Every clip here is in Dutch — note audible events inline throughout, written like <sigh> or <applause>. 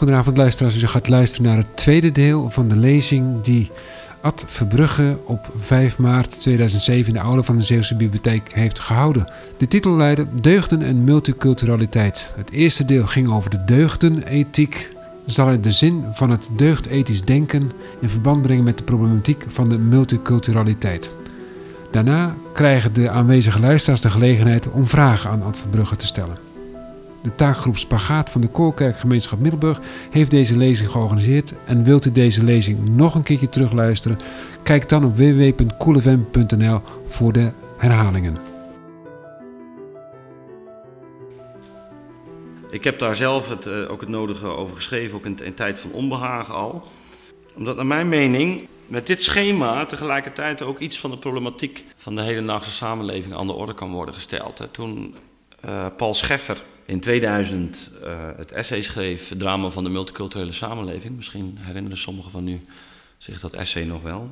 Goedenavond luisteraars, u gaat luisteren naar het tweede deel van de lezing die Ad Verbrugge op 5 maart 2007 in de aula van de Zeeuwse Bibliotheek heeft gehouden. De titel luidde Deugden en multiculturaliteit. Het eerste deel ging over de deugdenethiek. Zal hij de zin van het deugdethisch denken in verband brengen met de problematiek van de multiculturaliteit. Daarna krijgen de aanwezige luisteraars de gelegenheid om vragen aan Ad Verbrugge te stellen. De taakgroep Spagaat van de Koorkerkgemeenschap Middelburg heeft deze lezing georganiseerd. En wilt u deze lezing nog een keertje terugluisteren? Kijk dan op www.coolfm.nl voor de herhalingen. Ik heb daar zelf het, uh, ook het nodige over geschreven, ook in, in tijd van onbehagen al. Omdat naar mijn mening met dit schema tegelijkertijd ook iets van de problematiek van de hedendaagse samenleving aan de orde kan worden gesteld. Toen uh, Paul Scheffer in 2000 uh, eh, het essay schreef, Drama van de multiculturele samenleving. Misschien herinneren sommigen van u zich dat essay nog wel.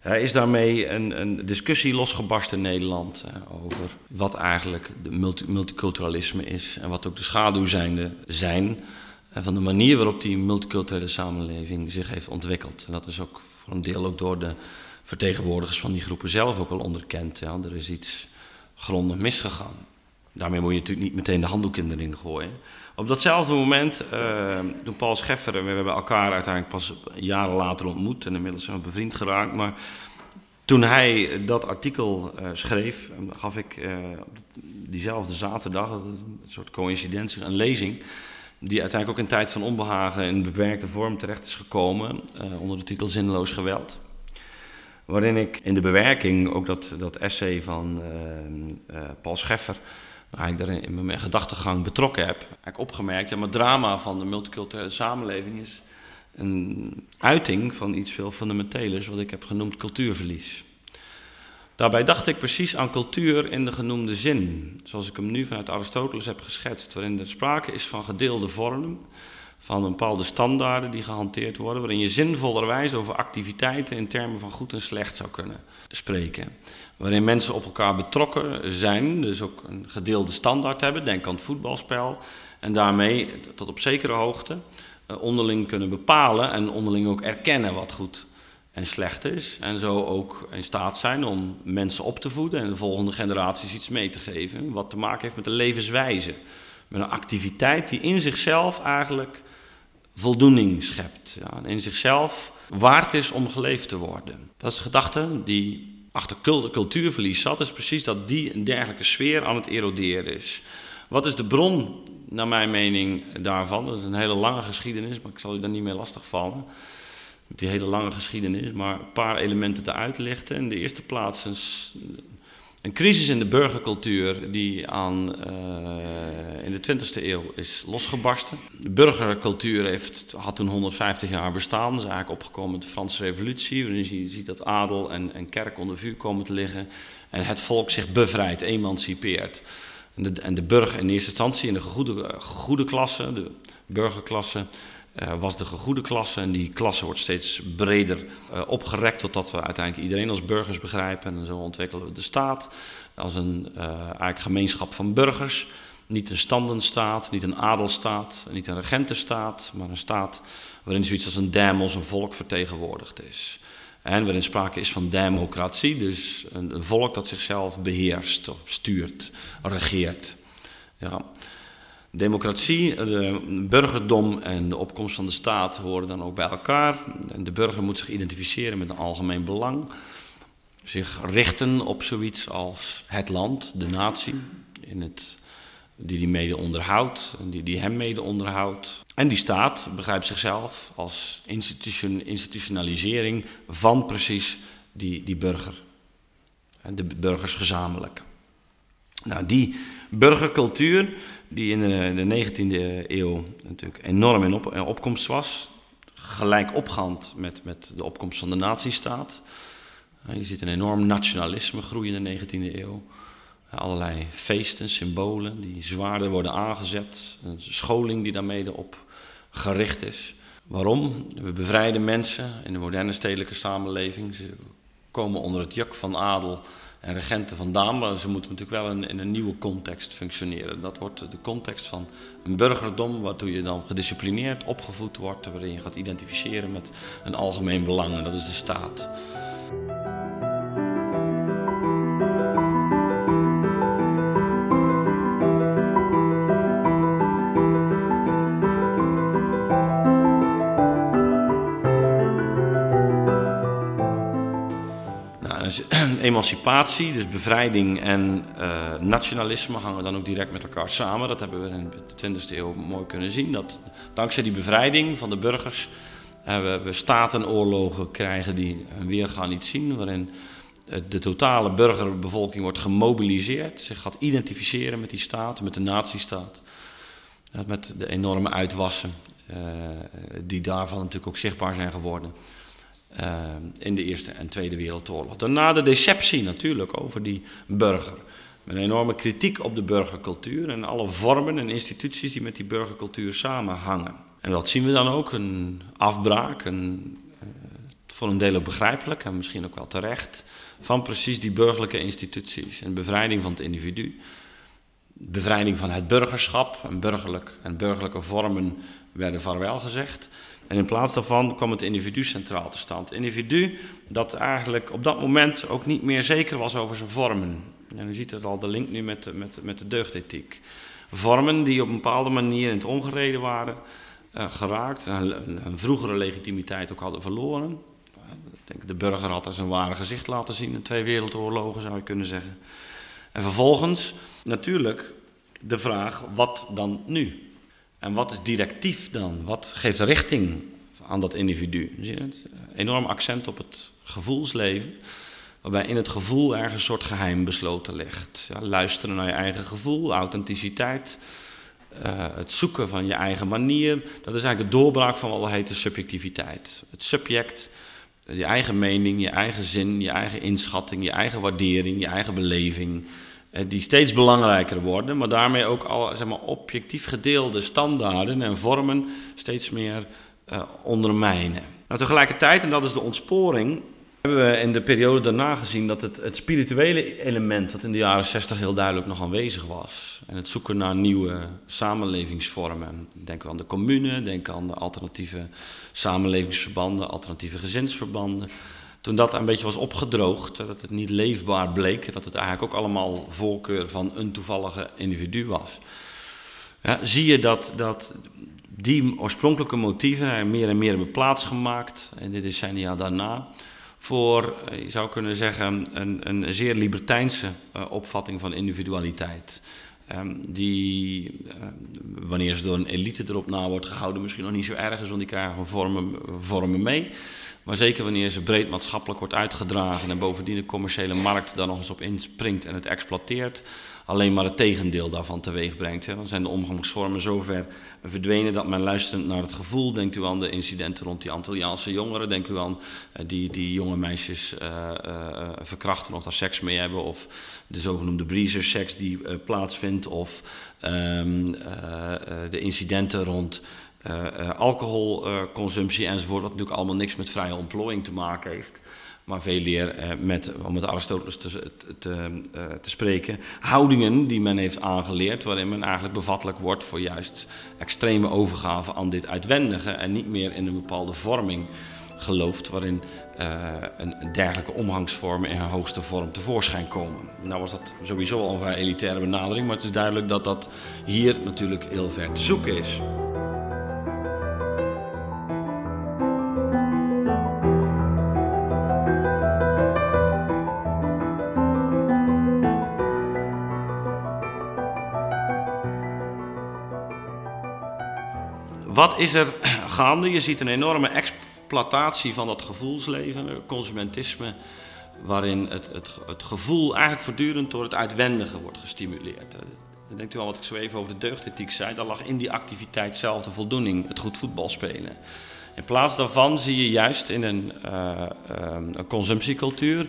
Er is daarmee een, een discussie losgebarst in Nederland uh, over wat eigenlijk de multi multiculturalisme is en wat ook de schaduwzijnden zijn uh, van de manier waarop die multiculturele samenleving zich heeft ontwikkeld. En dat is ook voor een deel ook door de vertegenwoordigers van die groepen zelf ook al onderkend. Er is iets grondig misgegaan. Daarmee moet je natuurlijk niet meteen de handdoek in de ring gooien. Op datzelfde moment, uh, toen Paul Scheffer, we hebben elkaar uiteindelijk pas jaren later ontmoet en inmiddels zijn we bevriend geraakt. Maar toen hij dat artikel uh, schreef, gaf ik uh, diezelfde zaterdag, een soort coïncidentie, een lezing. Die uiteindelijk ook in tijd van onbehagen in beperkte vorm terecht is gekomen onder de titel Zinloos Geweld. Waarin ik in de bewerking ook dat, dat essay van Paul Scheffer waar ik daar in mijn gedachtegang betrokken heb, heb ik opgemerkt, ja, het drama van de multiculturele samenleving is een uiting van iets veel fundamentelers, wat ik heb genoemd cultuurverlies. Daarbij dacht ik precies aan cultuur in de genoemde zin, zoals ik hem nu vanuit Aristoteles heb geschetst, waarin er sprake is van gedeelde vormen, van bepaalde standaarden die gehanteerd worden, waarin je zinvollerwijs over activiteiten in termen van goed en slecht zou kunnen spreken. Waarin mensen op elkaar betrokken zijn, dus ook een gedeelde standaard hebben, denk aan het voetbalspel, en daarmee tot op zekere hoogte eh, onderling kunnen bepalen en onderling ook erkennen wat goed en slecht is. En zo ook in staat zijn om mensen op te voeden en de volgende generaties iets mee te geven, wat te maken heeft met de levenswijze. Met een activiteit die in zichzelf eigenlijk voldoening schept. Ja, in zichzelf waard is om geleefd te worden. Dat is de gedachte die achter cultuurverlies zat, is precies dat die een dergelijke sfeer aan het eroderen is. Wat is de bron, naar mijn mening, daarvan? Dat is een hele lange geschiedenis, maar ik zal u daar niet mee lastigvallen. Die hele lange geschiedenis, maar een paar elementen eruit lichten. In de eerste plaats een een crisis in de burgercultuur die aan, uh, in de 20e eeuw is losgebarsten. De burgercultuur heeft, had toen 150 jaar bestaan. Dat is eigenlijk opgekomen met de Franse revolutie. Waarin je ziet dat adel en, en kerk onder vuur komen te liggen. En het volk zich bevrijdt, emancipeert. En de, en de burger in eerste instantie in de gegoede, gegoede klasse, de burgerklasse, was de gegoede klasse. En die klasse wordt steeds breder uh, opgerekt, totdat we uiteindelijk iedereen als burgers begrijpen. En zo ontwikkelen we de staat als een uh, eigenlijk gemeenschap van burgers. Niet een standenstaat, niet een adelstaat, niet een regentenstaat, maar een staat waarin zoiets als een demos, een volk vertegenwoordigd is. En waarin sprake is van democratie, dus een, een volk dat zichzelf beheerst of stuurt, regeert. Ja. Democratie, de burgerdom en de opkomst van de staat horen dan ook bij elkaar. De burger moet zich identificeren met een algemeen belang. Zich richten op zoiets als het land, de natie, in het, die die mede onderhoudt, die, die hem mede onderhoudt. En die staat begrijpt zichzelf als institution, institutionalisering van precies die, die burger. De burgers gezamenlijk. Nou, die burgercultuur die in de, 19e eeuw natuurlijk enorm in, op, opkomst was. Gelijk opgaand met, met de opkomst van de nazistaat. Je ziet een enorm nationalisme groeien in de 19e eeuw. Allerlei feesten, symbolen die zwaarder worden aangezet. Een scholing die daarmee op gericht is. Waarom? We bevrijden mensen in de moderne stedelijke samenleving. Ze komen onder het juk van adel en regenten vandaan, maar ze moeten natuurlijk wel in, een nieuwe context functioneren. Dat wordt de context van een burgerdom, waartoe je dan gedisciplineerd opgevoed wordt, waarin je gaat identificeren met een algemeen belang, en dat is de staat. <clears throat> emancipatie, dus bevrijding en uh, nationalisme hangen dan ook direct met elkaar samen. Dat hebben we in de 20e eeuw mooi kunnen zien. Dat dankzij die bevrijding van de burgers hebben we statenoorlogen krijgen die een weerga niet zien, waarin de totale burgerbevolking wordt gemobiliseerd, zich gaat identificeren met die staat, met de nazistaat, met de enorme uitwassen uh, die daarvan natuurlijk ook zichtbaar zijn geworden. Uh, in de Eerste en Tweede Wereldoorlog. Daarna de deceptie natuurlijk over die burger. Met een enorme kritiek op de burgercultuur en alle vormen en instituties die met die burgercultuur samenhangen. En wat zien we dan ook? Een afbraak, een, uh, voor een deel ook begrijpelijk en misschien ook wel terecht, van precies die burgerlijke instituties. En bevrijding van het individu. Bevrijding van het burgerschap en, burgerlijk, en burgerlijke vormen werden vaarwel gezegd. En in plaats daarvan kwam het individu centraal te staan. Individu dat eigenlijk op dat moment ook niet meer zeker was over zijn vormen. En u ziet het al, de link nu met, met, met de deugdethiek. Vormen die op een bepaalde manier in het ongereden waren uh, geraakt. Een, vroegere legitimiteit ook hadden verloren. Denk, de burger had daar zijn ware gezicht laten zien in twee wereldoorlogen, zou je kunnen zeggen. En vervolgens natuurlijk de vraag, wat dan nu? En wat is directief dan? Wat geeft richting aan dat individu? Zie het? Enorm accent op het gevoelsleven, waarbij in het gevoel ergens een soort geheim besloten ligt. Ja, luisteren naar je eigen gevoel, authenticiteit, uh, het zoeken van je eigen manier. Dat is eigenlijk de doorbraak van wat we heten subjectiviteit. Het subject, je eigen mening, je eigen zin, je eigen inschatting, je eigen waardering, je eigen beleving eh, die steeds belangrijker worden, maar daarmee ook al zeg maar, objectief gedeelde standaarden en vormen steeds meer uh, ondermijnen. Nou, tegelijkertijd, en dat is de ontsporing, hebben we in de periode daarna gezien dat het, het spirituele element, dat in de jaren 60 heel duidelijk nog aanwezig was, en het zoeken naar nieuwe samenlevingsvormen. Denk aan de commune, denk aan de alternatieve samenlevingsverbanden, alternatieve gezinsverbanden toen dat een beetje was opgedroogd, dat het niet leefbaar bleek, dat het eigenlijk ook allemaal voorkeur van een toevallige individu was, ja, zie je dat, dat die oorspronkelijke motieven meer en meer hebben plaatsgemaakt in de decennia daarna voor, eh, je zou kunnen zeggen, een, een zeer libertijnse uh, opvatting van individualiteit. Um, die, uh, wanneer ze door een elite erop na wordt gehouden, misschien nog niet zo erg is, want die krijgen vormen, vormen mee. Maar zeker wanneer ze breed maatschappelijk wordt uitgedragen en bovendien de commerciële markt daar nog eens op inspringt en het exploiteert, alleen maar het tegendeel daarvan teweeg brengt. Dan zijn de omgangsvormen zover verdwenen dat men luisterend naar het gevoel, denkt u aan de incidenten rond die Antilliaanse jongeren, denkt u aan uh, die, die jonge meisjes uh, uh, verkrachten of daar seks mee hebben, of de zogenoemde breezer seks die plaatsvindt, of um, de incidenten rond alcoholconsumptie enzovoort, wat natuurlijk allemaal niks met vrije ontplooiing te maken heeft. Maar veel meer uh, met, om met Aristoteles te, te, te, spreken, houdingen die men heeft aangeleerd, waarin men eigenlijk bevattelijk wordt voor juist extreme overgave aan dit uitwendige en niet meer in een bepaalde vorming gelooft, waarin een, dergelijke omgangsvormen in hun hoogste vorm tevoorschijn komen. Nou was dat sowieso al een vrij elitaire benadering, maar het is duidelijk dat dat hier natuurlijk heel ver te zoeken is. Wat is er <clears throat> gaande? Je ziet een enorme exploitatie van dat gevoelsleven, consumentisme, waarin het, het, het gevoel eigenlijk voortdurend door het uitwendige wordt gestimuleerd. Dan denkt u al wat ik zo even over de deugdethiek zei, daar lag in die activiteit zelf de voldoening, het goed voetbal spelen. In plaats daarvan zie je juist in een, uh, een consumptiecultuur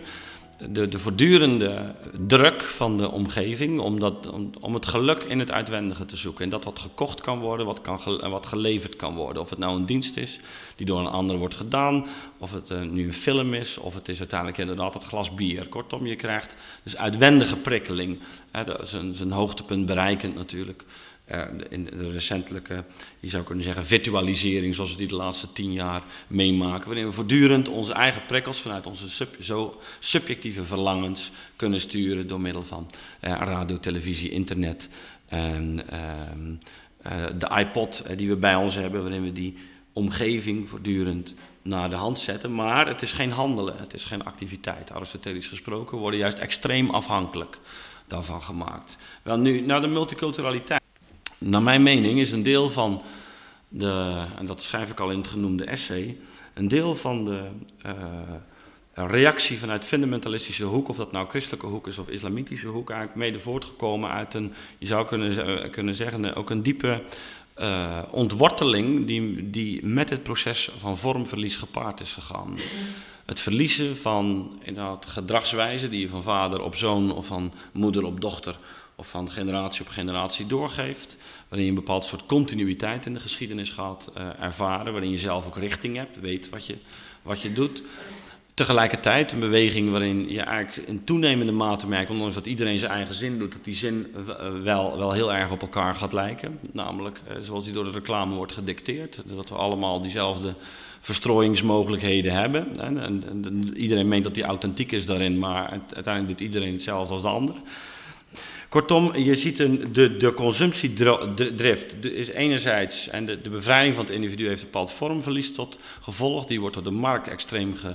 de, de voortdurende druk van de omgeving om, dat, om, het geluk in het uitwendige te zoeken. En dat wat gekocht kan worden, wat, kan, wat geleverd kan worden. Of het nou een dienst is die door een ander wordt gedaan, of het uh, nu een film is, of het is uiteindelijk inderdaad het glas bier. Kortom, je krijgt dus uitwendige prikkeling. Hè, dat is een, zijn hoogtepunt bereikend natuurlijk in de recentelijke, je zou kunnen zeggen, virtualisering, zoals we die de laatste tien jaar meemaken, waarin we voortdurend onze eigen prikkels vanuit onze sub, zo subjectieve verlangens kunnen sturen door middel van eh, radio, televisie, internet, en, ehm, eh, de iPod eh, die we bij ons hebben, waarin we die omgeving voortdurend naar de hand zetten. Maar het is geen handelen, het is geen activiteit. Aristotelisch gesproken worden juist extreem afhankelijk daarvan gemaakt. Wel nu, naar de multiculturaliteit. Naar mijn mening is een deel van de, en dat schrijf ik al in het genoemde essay, een deel van de uh, reactie vanuit fundamentalistische hoek, of dat nou christelijke hoek is of islamitische hoek, eigenlijk mede voortgekomen uit een, je zou kunnen, uh, kunnen zeggen, ook een diepe ontworteling die, die met het proces van vormverlies gepaard is gegaan. Het verliezen van inderdaad gedragswijzen die je van vader op zoon of van moeder op dochter of van generatie op generatie doorgeeft. Waarin je een bepaald soort continuïteit in de geschiedenis gaat uh, ervaren. Waarin je zelf ook richting hebt, weet wat je, wat je doet. Tegelijkertijd een beweging waarin je eigenlijk in toenemende mate merkt, ondanks dat iedereen zijn eigen zin doet, dat die zin wel, wel heel erg op elkaar gaat lijken. Namelijk uh, zoals die door de reclame wordt gedicteerd. Dat we allemaal diezelfde verstrooiingsmogelijkheden hebben. En, en, en, iedereen meent dat die authentiek is daarin, maar uiteindelijk doet iedereen hetzelfde als de ander. Kortom, je ziet een, de, de consumptiedrift is enerzijds, en de, bevrijding van het individu heeft een bepaald vormverlies tot gevolg. Die wordt door de markt extreem ge,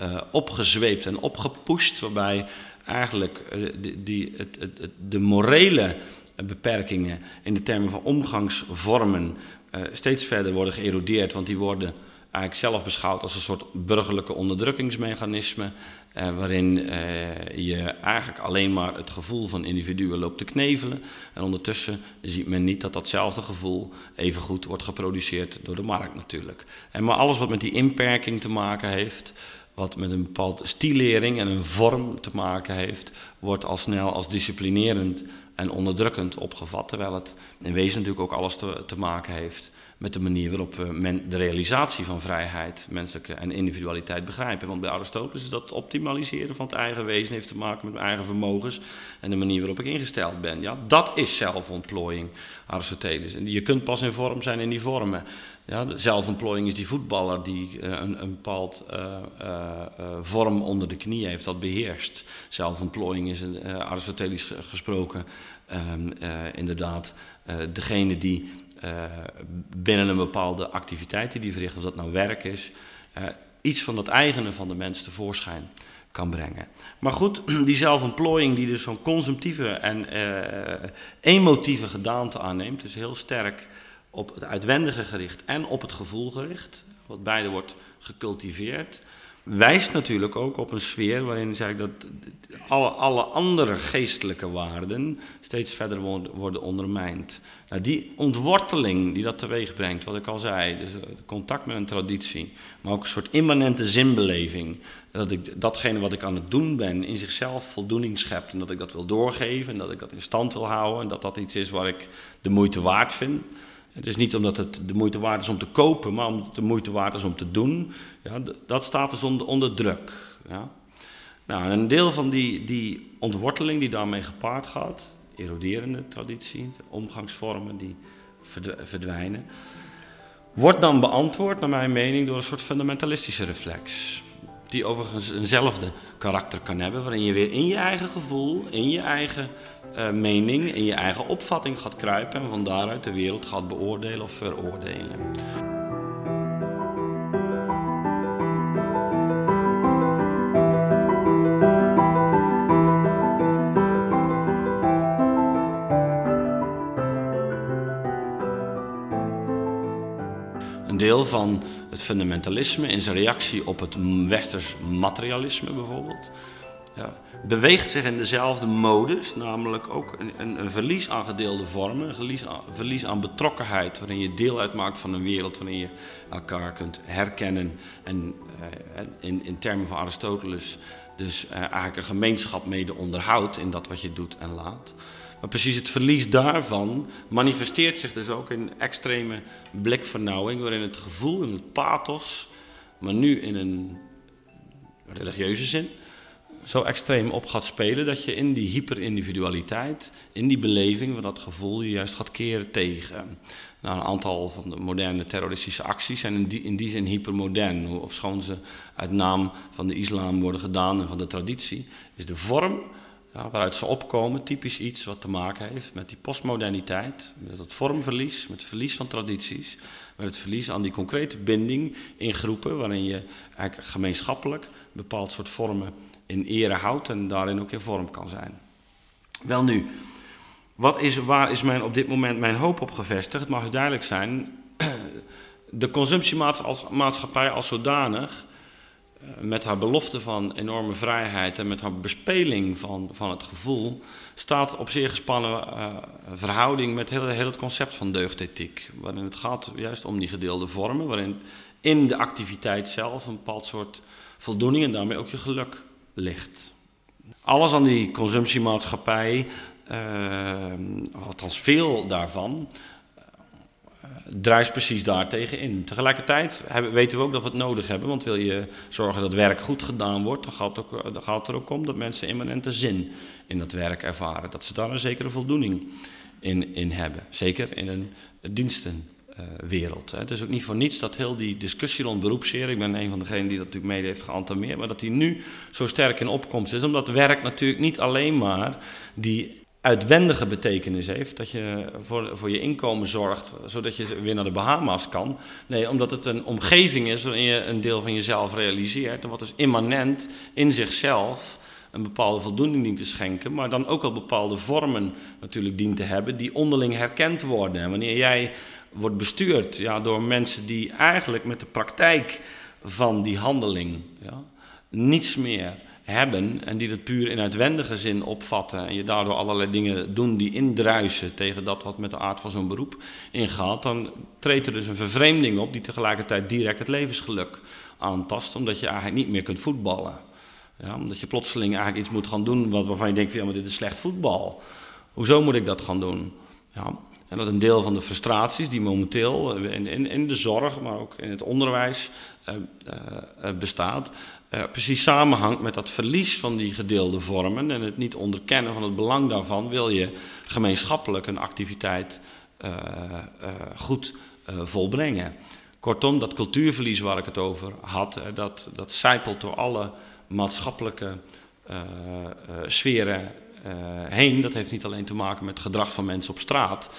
uh, opgezweept en opgepusht, waarbij eigenlijk uh, die, het, het, de morele beperkingen in de termen van omgangsvormen uh, steeds verder worden geërodeerd, want die worden eigenlijk zelf beschouwd als een soort burgerlijke onderdrukkingsmechanisme, eh, waarin eh, je eigenlijk alleen maar het gevoel van individuen loopt te knevelen. En ondertussen ziet men niet dat datzelfde gevoel even goed wordt geproduceerd door de markt natuurlijk. En maar alles wat met die inperking te maken heeft, wat met een bepaalde stilering en een vorm te maken heeft, wordt al snel als disciplinerend en onderdrukkend opgevat. Terwijl het in wezen natuurlijk ook alles te, te maken heeft met de manier waarop we men, de realisatie van vrijheid, menselijke en individualiteit begrijpen. Want bij Aristoteles is dat optimaliseren van het eigen wezen heeft te maken met mijn eigen vermogens en de manier waarop ik ingesteld ben. Ja, dat is zelfontplooiing, Aristoteles. En je kunt pas in vorm zijn in die vormen. Ja, de zelfontplooiing is die voetballer die uh, een, een bepaald uh, uh, vorm onder de knie heeft, dat beheerst. Zelfontplooiing is, Aristotelisch gesproken, ehm, inderdaad degene die binnen een bepaalde activiteit die verricht, of dat nou werk is, iets van dat eigene van de mens tevoorschijn kan brengen. Maar goed, <clears throat> die zelfontplooiing die dus zo'n consumptieve en emotieve gedaante aanneemt, dus heel sterk op het uitwendige gericht en op het gevoel gericht, wat beide wordt gecultiveerd, wijst natuurlijk ook op een sfeer waarin zeg ik, dat alle, alle andere geestelijke waarden steeds verder worden ondermijnd. Nou, die ontworteling die dat teweeg brengt, wat ik al zei, dus eh, contact met een traditie, maar ook een soort immanente zinbeleving, dat ik datgene wat ik aan het doen ben in zichzelf voldoening schept en dat ik dat wil doorgeven en dat ik dat in stand wil houden en dat dat iets is waar ik de moeite waard vind. Het is niet omdat het de moeite waard is om te kopen, maar omdat het de moeite waard is om te doen. Ja, dat staat dus onder, onder druk. Ja. Nou, een deel van die, die ontworteling die daarmee gepaard gaat, eroderende traditie, omgangsvormen die verdwijnen, wordt dan beantwoord, naar mijn mening, door een soort fundamentalistische reflex. Die overigens eenzelfde karakter kan hebben, waarin je weer in je eigen gevoel, in je eigen uh, mening, in je eigen opvatting gaat kruipen en van daaruit de wereld gaat beoordelen of veroordelen. Een deel van het fundamentalisme in zijn reactie op het westers materialisme bijvoorbeeld, ja, beweegt zich in dezelfde modus, namelijk ook een, een, verlies aan gedeelde vormen, een verlies aan, betrokkenheid, waarin je deel uitmaakt van een wereld waarin je elkaar kunt herkennen en uh, in, in, termen van Aristoteles dus uh, eigenlijk een gemeenschap mede onderhoudt in dat wat je doet en laat. Maar precies het verlies daarvan manifesteert zich dus ook in extreme blikvernauwing, waarin het gevoel en het pathos, maar nu in een religieuze zin, zo extreem op gaat spelen dat je in die hyperindividualiteit, in die beleving van dat gevoel, je juist gaat keren tegen. Nou, een aantal van de moderne terroristische acties zijn in die, in die zin hypermodern. Ofschoon ze uit naam van de islam worden gedaan en van de traditie, is de vorm ja, waaruit ze opkomen typisch iets wat te maken heeft met die postmoderniteit, met het vormverlies, met het verlies van tradities, met het verlies aan die concrete binding in groepen waarin je eigenlijk gemeenschappelijk een bepaald soort vormen in ere houdt en daarin ook in vorm kan zijn. Wel nu, wat is, waar is mijn, op dit moment mijn hoop op gevestigd? Het mag duidelijk zijn, <clears throat> de consumptiemaatschappij als zodanig, eh, met haar belofte van enorme vrijheid en met haar bespeling van, van het gevoel, staat op zeer gespannen uh, verhouding met heel, heel het concept van deugdethiek. Waarin het gaat juist om die gedeelde vormen, waarin in de activiteit zelf een bepaald soort voldoening en daarmee ook je geluk ligt. Alles aan die consumptiemaatschappij, uh, althans veel daarvan, uh, druist precies daartegen in. Tegelijkertijd hebben, weten we ook dat we het nodig hebben, want wil je zorgen dat werk goed gedaan wordt, dan gaat, ook, dan gaat het er ook om dat mensen immanente zin in dat werk ervaren. Dat ze daar een zekere voldoening in, in hebben. Zeker in een diensten uh, wereld. Hè. Het is ook niet voor niets dat heel die discussie rond beroepszeer, ik ben een van degenen die dat natuurlijk mede heeft geantameerd, maar dat die nu zo sterk in opkomst is, omdat werk natuurlijk niet alleen maar die uitwendige betekenis heeft, dat je voor, voor je inkomen zorgt, zodat je weer naar de Bahama's kan. Nee, omdat het een omgeving is waarin je een deel van jezelf realiseert en wat dus immanent in zichzelf een bepaalde voldoening dient te schenken, maar dan ook wel bepaalde vormen natuurlijk dient te hebben die onderling herkend worden. En wanneer jij wordt bestuurd ja, door mensen die eigenlijk met de praktijk van die handeling ja, niets meer hebben en die dat puur in uitwendige zin opvatten en je daardoor allerlei dingen doen die indruisen tegen dat wat met de aard van zo'n beroep ingaat, dan treedt er dus een vervreemding op die tegelijkertijd direct het levensgeluk aantast, omdat je eigenlijk niet meer kunt voetballen. Ja, omdat je plotseling eigenlijk iets moet gaan doen waarvan je denkt, van, ja, maar dit is slecht voetbal. Hoezo moet ik dat gaan doen? Ja, en dat een deel van de frustraties die momenteel in, in, in de zorg, maar ook in het onderwijs uh, bestaat, precies samenhangt met dat verlies van die gedeelde vormen en het niet onderkennen van het belang daarvan, wil je gemeenschappelijk een activiteit goed volbrengen. Kortom, dat cultuurverlies waar ik het over had, dat, dat zijpelt door alle maatschappelijke sferen heen. Dat heeft niet alleen te maken met gedrag van mensen op straat,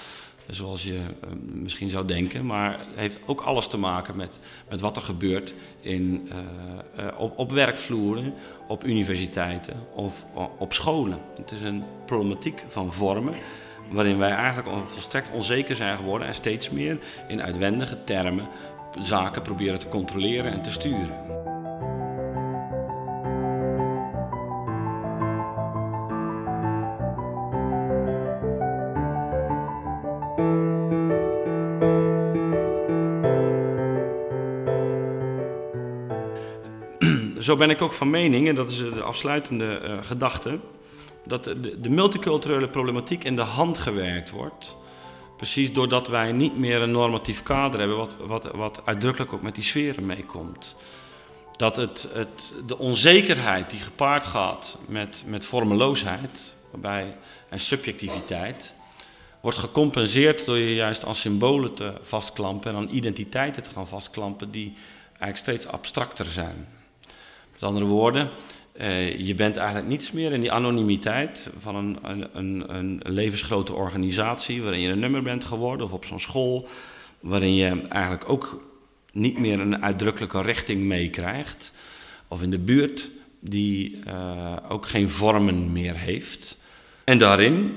zoals je uh, misschien zou denken. Maar het heeft ook alles te maken met, met wat er gebeurt in, uh, uh, op, op werkvloeren, op universiteiten of op scholen. Het is een problematiek van vormen waarin wij eigenlijk volstrekt onzeker zijn geworden en steeds meer in uitwendige termen zaken proberen te controleren en te sturen. Zo ben ik ook van mening, en dat is de afsluitende uh, gedachte, dat de, de, multiculturele problematiek in de hand gewerkt wordt. Precies doordat wij niet meer een normatief kader hebben, wat, wat, wat uitdrukkelijk ook met die sferen meekomt. Dat het, het, de onzekerheid die gepaard gaat met, met vormeloosheid waarbij, en subjectiviteit, wordt gecompenseerd door je juist aan symbolen te vastklampen en aan identiteiten te gaan vastklampen die eigenlijk steeds abstracter zijn. Met andere woorden, uh, je bent eigenlijk niets meer in die anonimiteit van een, een, een, levensgrote organisatie waarin je een nummer bent geworden of op zo'n school, waarin je eigenlijk ook niet meer een uitdrukkelijke richting meekrijgt. Of in de buurt die uh, ook geen vormen meer heeft. En daarin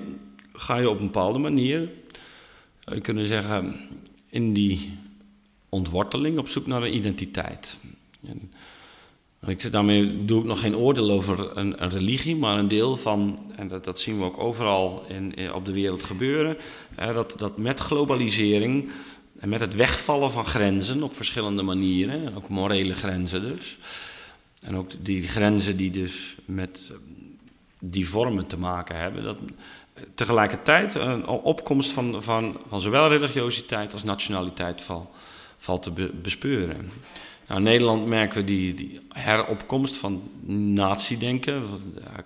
ga je op een bepaalde manier, zou je kunnen zeggen, in die ontworteling op zoek naar een identiteit. En ik, daarmee doe ik nog geen oordeel over een, religie, maar een deel van, en dat, zien we ook overal in, op de wereld gebeuren, dat, dat met globalisering en met het wegvallen van grenzen op verschillende manieren, ook morele grenzen dus, En ook die grenzen die dus met die vormen te maken hebben. Dat, tegelijkertijd een opkomst van, van, van zowel religiositeit als nationaliteit val, valt te bespeuren. Nou, in Nederland merken we die, die heropkomst van nazi-denken,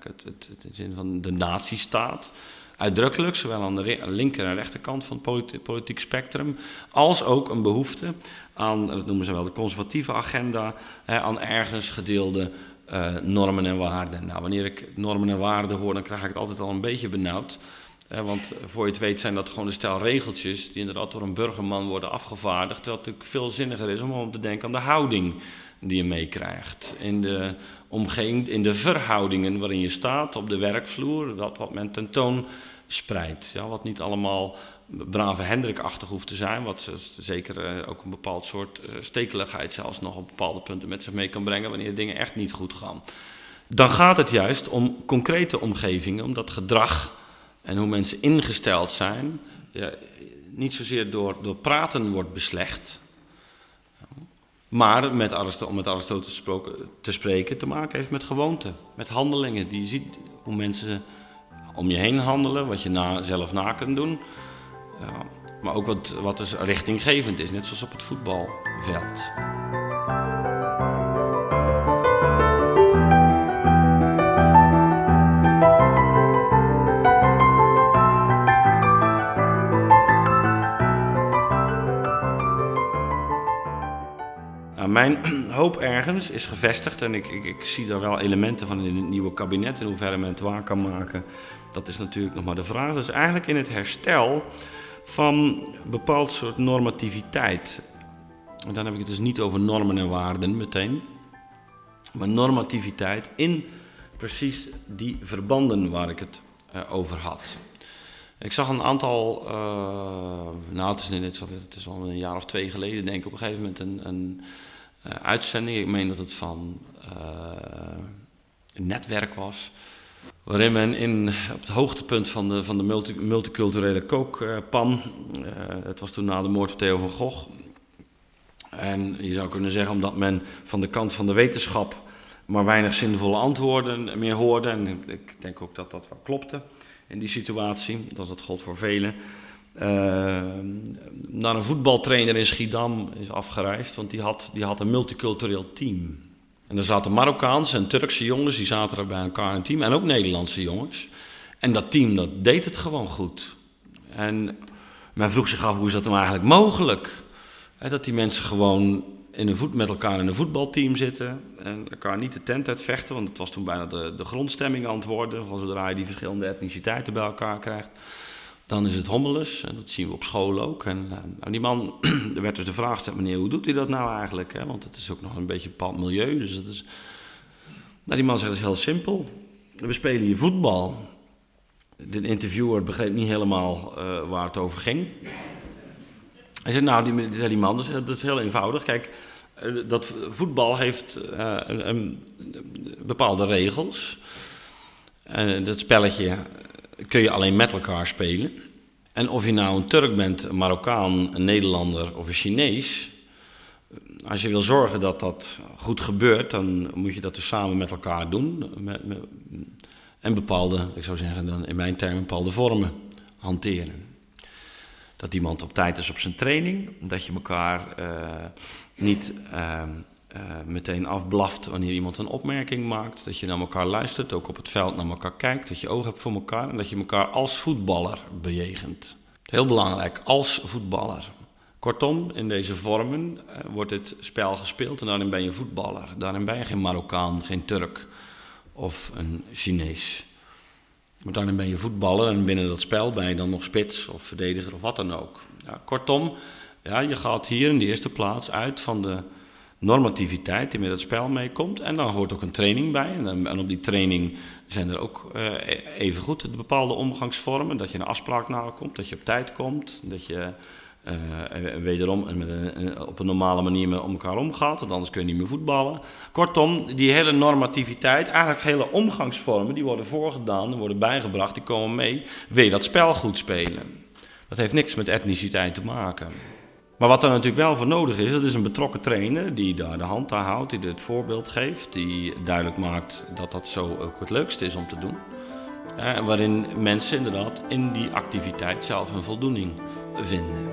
het, het, het, zin van de nazistaat. Uitdrukkelijk, zowel aan de linker en rechterkant van het politiek spectrum, als ook een behoefte aan, dat noemen ze wel de conservatieve agenda, hè, aan ergens gedeelde uh, normen en waarden. Nou, wanneer ik normen en waarden hoor, dan krijg ik het altijd al een beetje benauwd. Want voor je het weet zijn dat gewoon een stel regeltjes die inderdaad door een burgerman worden afgevaardigd. Terwijl natuurlijk veel zinniger is om om te denken aan de houding die je meekrijgt. In de omgeving, in de verhoudingen waarin je staat op de werkvloer, dat wat men tentoon spreidt. Ja, wat niet allemaal brave Hendrik-achtig hoeft te zijn, wat zeker eh, ook een bepaald soort eh, stekeligheid zelfs nog op bepaalde punten met zich mee kan brengen wanneer dingen echt niet goed gaan. Dan gaat het juist om concrete omgevingen, om dat gedrag en hoe mensen ingesteld zijn, ja, niet zozeer door, door praten wordt beslecht, maar met om met Aristoteles te spreken te maken heeft met gewoonten, met handelingen. Die je ziet hoe mensen om je heen handelen, wat je zelf na kunt doen. Ja, maar ook wat, wat dus richtinggevend is, net zoals op het voetbalveld. Mijn <clears throat> hoop ergens is gevestigd en ik, ik, ik, zie daar wel elementen van in het nieuwe kabinet, in hoeverre men het waar kan maken. Dat is natuurlijk nog maar de vraag. Dus eigenlijk in het herstel van een bepaald soort normativiteit. En dan heb ik het dus niet over normen en waarden meteen, maar normativiteit in precies die verbanden waar ik het uh, over had. Ik zag een aantal, uh, nou het is, zo, het is al een jaar of twee geleden denk ik op een gegeven moment een, een uh, uitzending, ik meen dat het van een netwerk was, waarin men in, op het hoogtepunt van de, van de multi, multiculturele kookpan, uh, het was toen na de moord van Theo van Gogh, en je zou kunnen zeggen omdat men van de kant van de wetenschap maar weinig zinvolle antwoorden meer hoorde, en ik denk ook dat dat wel klopte in die situatie, dat dat gold voor velen, naar een voetbaltrainer in Schiedam is afgereisd, want die had, die had een multicultureel team. En er zaten Marokkaanse en Turkse jongens, die zaten er bij elkaar in een team. En ook Nederlandse jongens. En dat team, dat deed het gewoon goed. En men vroeg zich af, hoe is dat nou eigenlijk mogelijk? dat die mensen gewoon in een voet, met elkaar in een voetbalteam zitten. En elkaar niet de tent uitvechten, want het was toen bijna de, de grondstemming aan het worden. Van zodra je die verschillende etniciteiten bij elkaar krijgt dan is het hommeles. En dat zien we op school ook. En uh, die man, <clears throat> er werd dus de vraag gesteld, meneer, hoe doet hij dat nou eigenlijk? Hè? Want het is ook nog een beetje een bepaald milieu. Dus dat is... Nou, die man zegt, het heel simpel. We spelen hier voetbal. De interviewer begreep niet helemaal uh, waar het over ging. Hij zei, nou, die, die man, dus, dat is heel eenvoudig. Kijk, uh, dat voetbal heeft een, bepaalde regels. dat spelletje kun je alleen met elkaar spelen. En of je nou een Turk bent, een Marokkaan, een Nederlander of een Chinees. Als je wil zorgen dat dat goed gebeurt, dan moet je dat dus samen met elkaar doen. Met, met, en bepaalde, ik zou zeggen dan in mijn termen, bepaalde vormen hanteren. Dat iemand op tijd is op zijn training, dat je elkaar uh, niet uh, uh, meteen afblaft wanneer iemand een opmerking maakt. Dat je naar elkaar luistert, ook op het veld naar elkaar kijkt. Dat je oog hebt voor elkaar en dat je elkaar als voetballer bejegent. Heel belangrijk, als voetballer. Kortom, in deze vormen uh, wordt dit spel gespeeld en daarin ben je voetballer. Daarin ben je geen Marokkaan, geen Turk of een Chinees. Maar daarin ben je voetballer en binnen dat spel ben je dan nog spits of verdediger of wat dan ook. Ja, kortom, ja, je gaat hier in de eerste plaats uit van de normativiteit die met het spel meekomt. En dan hoort ook een training bij. En, en op die training zijn er ook uh, even goed de bepaalde omgangsvormen. Dat je een afspraak nakomt, dat je op tijd komt, dat je uh, wederom met een, op een normale manier met elkaar omgaat, want anders kun je niet meer voetballen. Kortom, die hele normativiteit, eigenlijk hele omgangsvormen, die worden voorgedaan, die worden bijgebracht, die komen mee. Wil je dat spel goed spelen? Dat heeft niks met etniciteit te maken. Maar wat er natuurlijk wel voor nodig is, dat is een betrokken trainer die daar de hand aan houdt, die het voorbeeld geeft, die duidelijk maakt dat dat zo ook het leukste is om te doen. En waarin mensen inderdaad in die activiteit zelf een voldoening vinden.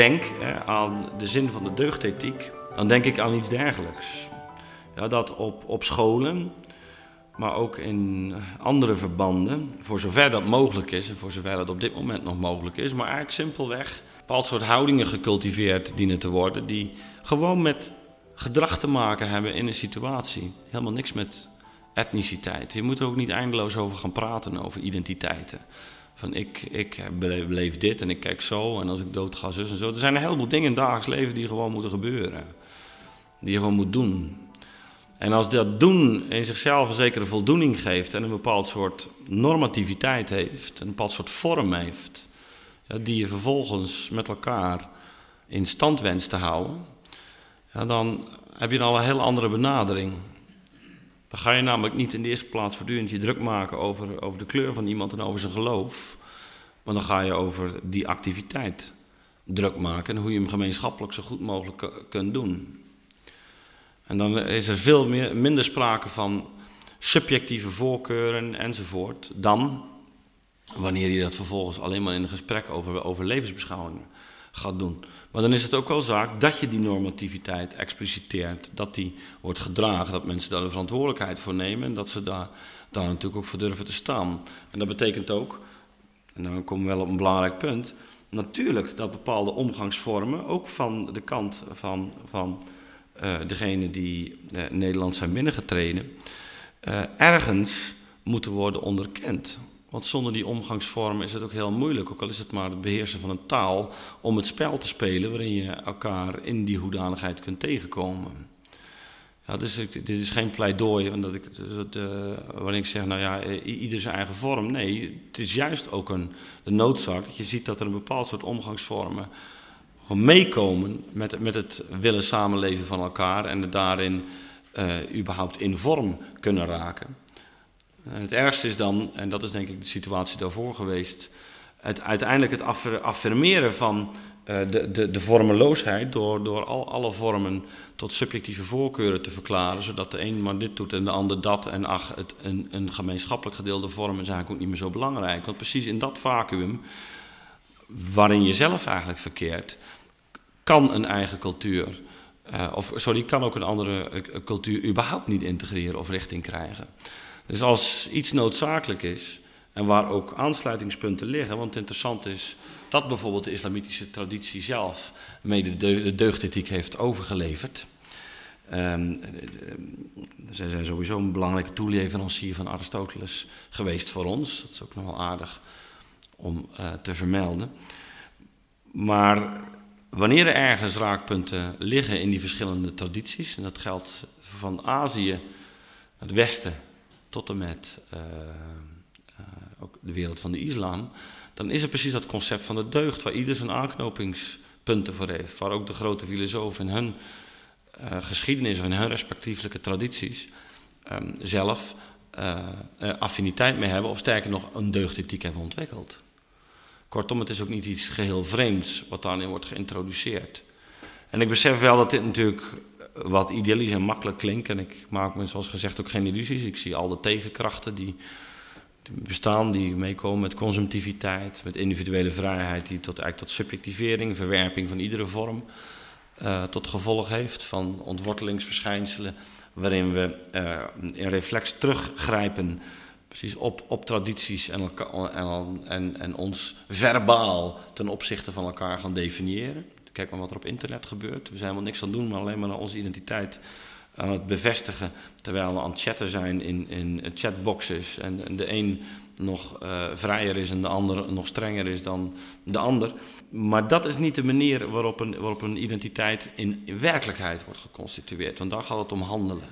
Denk aan de zin van de deugdethiek, dan denk ik aan iets dergelijks. Ja, dat op, op scholen, maar ook in andere verbanden, voor zover dat mogelijk is en voor zover dat op dit moment nog mogelijk is, maar eigenlijk simpelweg bepaald soort houdingen gecultiveerd dienen te worden die gewoon met gedrag te maken hebben in een situatie. Helemaal niks met etniciteit. Je moet er ook niet eindeloos over gaan praten, over identiteiten. Van ik, ik beleef dit en ik kijk zo en als ik dood ga, zus en zo. Er zijn een heleboel dingen in het dagelijks leven die gewoon moeten gebeuren. Die je gewoon moet doen. En als dat doen in zichzelf een zekere voldoening geeft en een bepaald soort normativiteit heeft, een bepaald soort vorm heeft, ja, die je vervolgens met elkaar in stand wenst te houden, ja, dan heb je al een heel andere benadering. Dan ga je namelijk niet in de eerste plaats voortdurend je druk maken over, over de kleur van iemand en over zijn geloof. Maar dan ga je over die activiteit druk maken en hoe je hem gemeenschappelijk zo goed mogelijk kunt doen. En dan is er veel meer, minder sprake van subjectieve voorkeuren enzovoort dan wanneer je dat vervolgens alleen maar in een gesprek over, over levensbeschouwingen gaat doen. Maar dan is het ook wel zaak dat je die normativiteit expliciteert, dat die wordt gedragen, dat mensen daar de verantwoordelijkheid voor nemen en dat ze daar, daar natuurlijk ook voor durven te staan. En dat betekent ook, en dan komen we wel op een belangrijk punt, natuurlijk dat bepaalde omgangsvormen, ook van de kant van, van uh, degene die uh, Nederland zijn binnengetreden, uh, ergens moeten worden onderkend. Want zonder die omgangsvorm is het ook heel moeilijk, ook al is het maar het beheersen van een taal, om het spel te spelen waarin je elkaar in die hoedanigheid kunt tegenkomen. Ja, dus dit is geen pleidooi omdat ik, de, waarin ik zeg, nou ja, ieder zijn eigen vorm. Nee, het is juist ook een, de noodzaak dat je ziet dat er een bepaald soort omgangsvormen meekomen met, met het willen samenleven van elkaar en daarin uh, überhaupt in vorm kunnen raken. En het ergste is dan, en dat is denk ik de situatie daarvoor geweest, het, uiteindelijk het affirmeren van uh, de, de, de vormeloosheid door, door al, alle vormen tot subjectieve voorkeuren te verklaren, zodat de een maar dit doet en de ander dat. En ach, het, een, een gemeenschappelijk gedeelde vorm is eigenlijk ook niet meer zo belangrijk. Want precies in dat vacuüm, waarin je zelf eigenlijk verkeert, kan een eigen cultuur, uh, of sorry, kan ook een andere cultuur überhaupt niet integreren of richting krijgen. Dus als iets noodzakelijk is en waar ook aansluitingspunten liggen, want interessant is dat bijvoorbeeld de islamitische traditie zelf mede de deugdethiek heeft overgeleverd. Um, zij zijn sowieso een belangrijke toeleverancier van Aristoteles geweest voor ons. Dat is ook nog wel aardig om uh, te vermelden. Maar wanneer er ergens raakpunten liggen in die verschillende tradities, en dat geldt van Azië naar het Westen tot en met uh, uh, ook de wereld van de islam, dan is het precies dat concept van de deugd, waar ieder zijn aanknopingspunten voor heeft. Waar ook de grote filosofen in hun uh, geschiedenis of in hun respectievelijke tradities um, zelf affiniteit mee hebben, of sterker nog, een deugdethiek hebben ontwikkeld. Kortom, het is ook niet iets geheel vreemds wat daarin wordt geïntroduceerd. En ik besef wel dat dit natuurlijk wat idealisch en makkelijk klinkt. En ik maak me zoals gezegd ook geen illusies. Ik zie al de tegenkrachten die, bestaan, die meekomen met consumptiviteit, met individuele vrijheid, die tot, eigenlijk tot subjectivering, verwerping van iedere vorm uh, tot gevolg heeft. Van ontwortelingsverschijnselen, waarin we uh, in reflex teruggrijpen precies op, op tradities en, en, en, en ons verbaal ten opzichte van elkaar gaan definiëren. Kijk maar wat er op internet gebeurt. We zijn helemaal niks aan het doen, maar alleen maar onze identiteit aan het bevestigen. Terwijl we aan het chatten zijn in, in chatboxes. En, en de een nog uh, vrijer is en de ander nog strenger is dan de ander. Maar dat is niet de manier waarop een, waarop een identiteit in, in werkelijkheid wordt geconstitueerd. Want daar gaat het om handelen.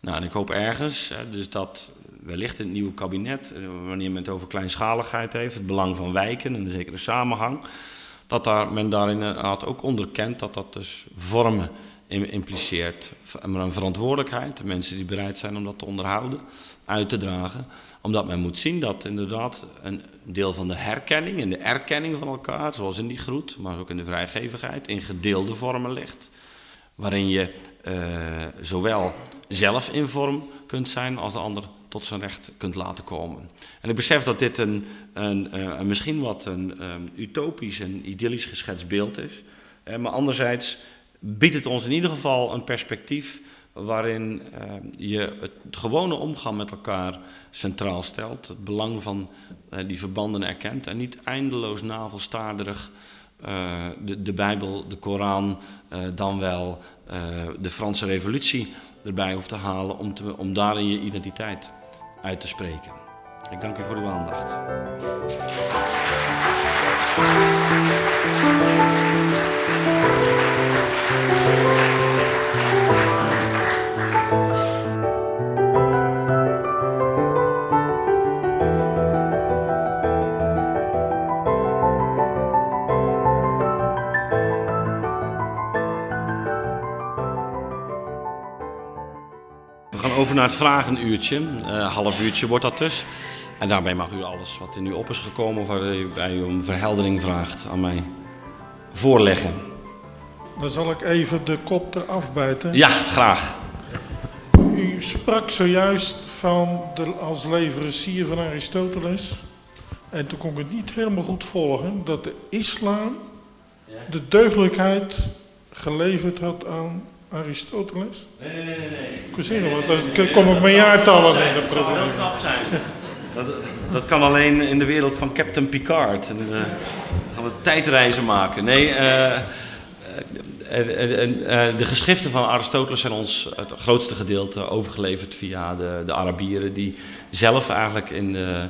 Nou, en ik hoop ergens, hè, dus dat wellicht in het nieuwe kabinet, eh, wanneer men het over kleinschaligheid heeft, het belang van wijken en een zekere samenhang dat daar, men daarin inderdaad ook onderkent dat dat dus vormen impliceert. Een verantwoordelijkheid, de mensen die bereid zijn om dat te onderhouden, uit te dragen. Omdat men moet zien dat inderdaad een deel van de herkenning en de erkenning van elkaar, zoals in die groet, maar ook in de vrijgevigheid, in gedeelde vormen ligt. Waarin je uh, zowel zelf in vorm kunt zijn als de ander tot zijn recht kunt laten komen. En ik besef dat dit een, een, eh, een misschien wat een um, utopisch en idyllisch geschetst beeld is. Uh, maar anderzijds biedt het ons in ieder geval een perspectief waarin je het gewone omgaan met elkaar centraal stelt. Het belang van die verbanden erkent en niet eindeloos navelstaarderig de, de Bijbel, de Koran, dan wel de Franse revolutie erbij hoeft te halen om, te, om daarin je identiteit uit te spreken. Ik dank u voor uw aandacht. Over naar het vragenuurtje. Uh, half uurtje wordt dat dus. En daarbij mag u alles wat in u op is gekomen, waarbij u om verheldering vraagt, aan mij voorleggen. Dan zal ik even de kop eraf bijten. Ja, graag. U sprak zojuist van de, als leverancier van Aristoteles. En toen kon ik het niet helemaal goed volgen dat de islam de deugdelijkheid geleverd had aan Aristoteles? Nee, nee, nee. nee. Zeggen, want dan kom ik mijn jaartallen in de problemen. Dat zijn. Dat, dat kan alleen in de wereld van Captain Picard. En, uh, gaan we tijdreizen maken. Nee, uh, de geschriften van Aristoteles zijn ons het grootste gedeelte overgeleverd via de, de Arabieren, die zelf eigenlijk in de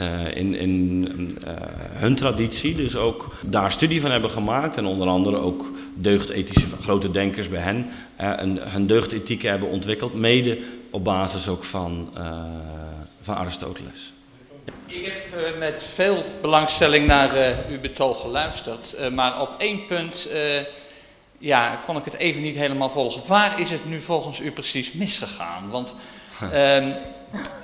uh, in, in uh, hun traditie dus ook daar studie van hebben gemaakt. En onder andere ook deugdethische grote denkers bij hen uh, een, hun deugdethiek hebben ontwikkeld. Mede op basis ook van, van Aristoteles. Ik heb met veel belangstelling naar uw betoog geluisterd. maar op één punt ja, kon ik het even niet helemaal volgen. Waar is het nu volgens u precies misgegaan? Want... <laughs> Ehm,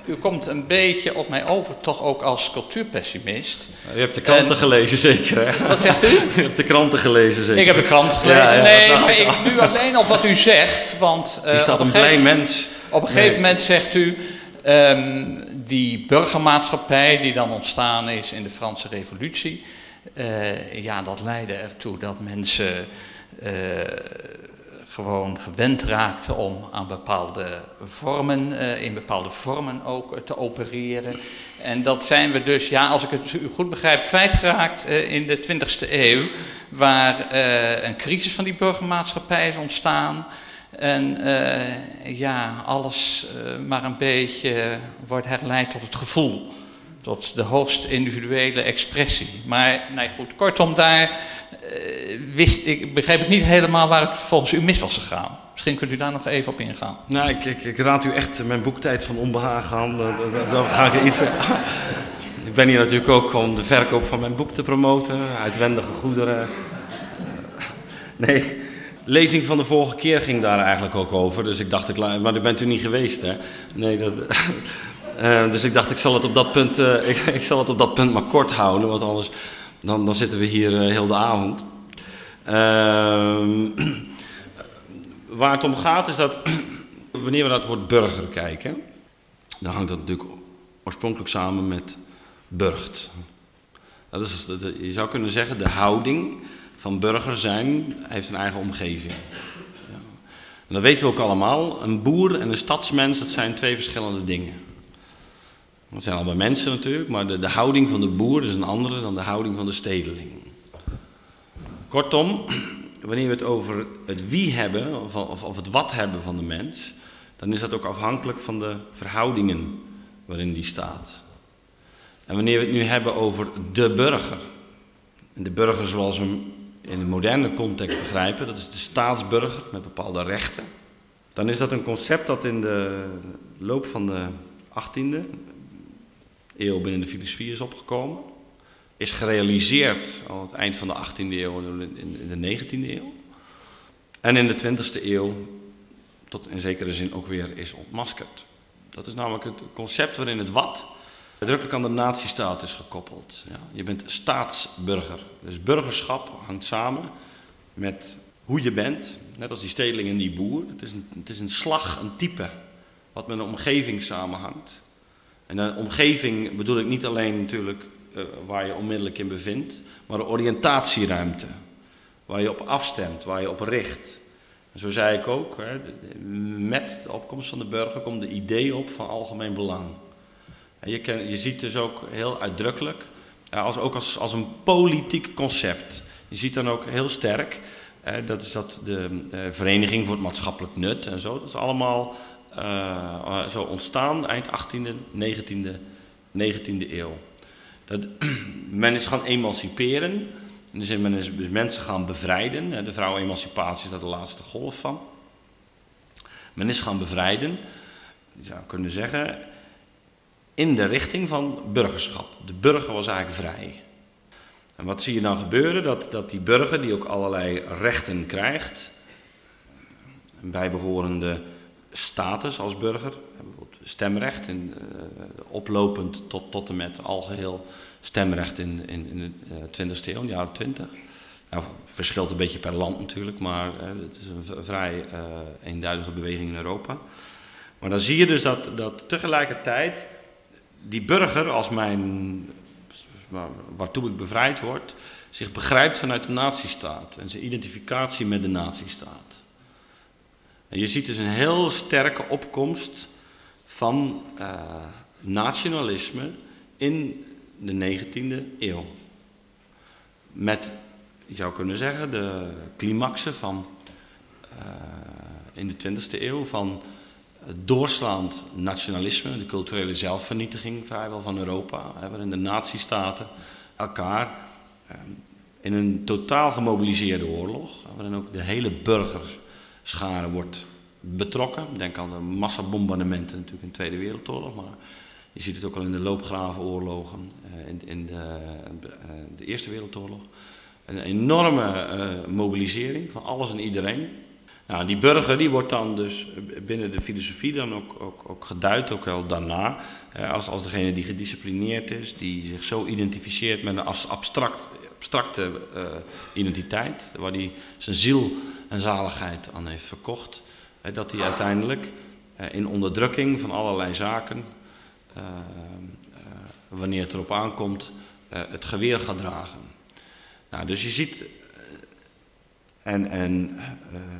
u komt een beetje op mij over, toch ook als cultuurpessimist. U hebt de kranten gelezen zeker, hè? Wat zegt u? U hebt de kranten gelezen zeker? Ik heb de kranten gelezen. nee, ik nu alleen op wat u zegt, want... <laughs> Uh, staat een blij mens. Op een gegeven moment zegt u... Um, die burgermaatschappij die dan ontstaan is in de Franse revolutie... Uh, ja, dat leidde ertoe dat mensen... Uh, gewoon gewend raakte om aan bepaalde vormen, uh, in bepaalde vormen ook te opereren. En dat zijn we dus, ja, als ik het goed begrijp, kwijtgeraakt uh, in de 20e eeuw, waar een crisis van die burgermaatschappij is ontstaan. En ja, alles maar een beetje wordt herleid tot het gevoel tot de hoogst individuele expressie. Maar nee, goed, kortom, daar uh, wist ik, begreep ik niet helemaal waar het volgens u mis was gegaan. Misschien kunt u daar nog even op ingaan. Nou, ik, ik, raad u echt mijn boektijd van onbehagen aan. Dan ga ik iets. <laughs> ik ben hier natuurlijk ook om de verkoop van mijn boek te promoten, uitwendige goederen. Nee, lezing van de vorige keer ging daar eigenlijk ook over. Dus ik dacht, ik, maar daar bent u niet geweest, hè? Nee, dat. <laughs> Uh, dus ik dacht, ik zal, het op dat punt, uh, <laughs> ik, ik, zal het op dat punt maar kort houden, want anders dan, dan zitten we hier uh, heel de avond. Ehm, <clears throat> waar het om gaat is dat <clears throat> wanneer we naar het woord burger kijken, dan hangt dat natuurlijk oorspronkelijk samen met burgt. Dat is, je zou kunnen zeggen, de houding van burger zijn heeft een eigen omgeving. En dat weten we ook allemaal. Een boer en een stadsmens, dat zijn twee verschillende dingen. Dat zijn allemaal mensen natuurlijk, maar de, de houding van de boer is een andere dan de houding van de stedeling. Kortom, wanneer we het over het wie hebben, of, of, het wat hebben van de mens, dan is dat ook afhankelijk van de verhoudingen waarin die staat. En wanneer we het nu hebben over de burger, en de burger zoals we hem in de moderne context begrijpen, dat is de staatsburger met bepaalde rechten, dan is dat een concept dat in de loop van de 18e eeuw binnen de filosofie is opgekomen. is gerealiseerd aan het eind van de 18e eeuw en in de 19e eeuw. En in de 20e eeuw, tot in zekere zin ook weer, is ontmaskerd. Dat is namelijk het concept waarin het wat drukkelijk aan de natiestaat is gekoppeld. Ja, je bent staatsburger. Dus burgerschap hangt samen met hoe je bent. Net als die stedeling en die boer. Het is, een, het is een slag, een type, wat met een omgeving samenhangt. En een omgeving bedoel ik niet alleen natuurlijk uh, waar je onmiddellijk in bevindt, maar een oriëntatieruimte. Waar je op afstemt, waar je op richt. En zo zei ik ook, hè, met de opkomst van de burger komt de idee op van algemeen belang. En je, je ziet dus ook heel uitdrukkelijk, als, ook als, als een politiek concept. Je ziet dan ook heel sterk, dat is dat de uh, Vereniging voor het Maatschappelijk Nut en zo. Dat is allemaal uh, zo ontstaan eind 18e, 19e, 19e eeuw. Dat, <clears throat> men is gaan emanciperen, dus men is dus mensen gaan bevrijden. De vrouwenemancipatie is daar de laatste golf van. Men is gaan bevrijden, je zou kunnen zeggen, in de richting van burgerschap. De burger was eigenlijk vrij. En wat zie je dan gebeuren? Dat, dat die burger, die ook allerlei rechten krijgt, bijbehorende status als burger, bijvoorbeeld stemrecht, uh, oplopend tot, tot en met algeheel stemrecht in, in, in de 20e eeuw, de jaren 20. Nou, verschilt een beetje per land natuurlijk, maar uh, het is een vrij eenduidige beweging in Europa. Maar dan zie je dus dat, dat tegelijkertijd die burger als mijn, waartoe ik bevrijd word, zich begrijpt vanuit de nazistaat en zijn identificatie met de nazistaat. Je ziet dus een heel sterke opkomst van uh, nationalisme in de 19e eeuw. Met, je zou kunnen zeggen, de climaxen van uh, in de 20e eeuw van doorslaand nationalisme, de culturele zelfvernietiging vrijwel van Europa, waarin de nazistaten elkaar ehm, in een totaal gemobiliseerde oorlog, waarin ook de hele burgerschare wordt betrokken. Denk aan de massabombardementen natuurlijk in de Tweede Wereldoorlog, maar je ziet het ook al in de loopgravenoorlogen, uh, in, in de, uh, de, Eerste Wereldoorlog. Een enorme uh, mobilisering van alles en iedereen. Nou, die burger die wordt dan dus binnen de filosofie dan ook, ook, ook geduid, ook wel daarna, als, als degene die gedisciplineerd is, die zich zo identificeert met een abstract, abstracte identiteit, waar hij zijn ziel en zaligheid aan heeft verkocht, dat hij uiteindelijk uh, in onderdrukking van allerlei zaken, uh, wanneer het erop aankomt, het geweer gaat dragen. Nou, dus je ziet en, en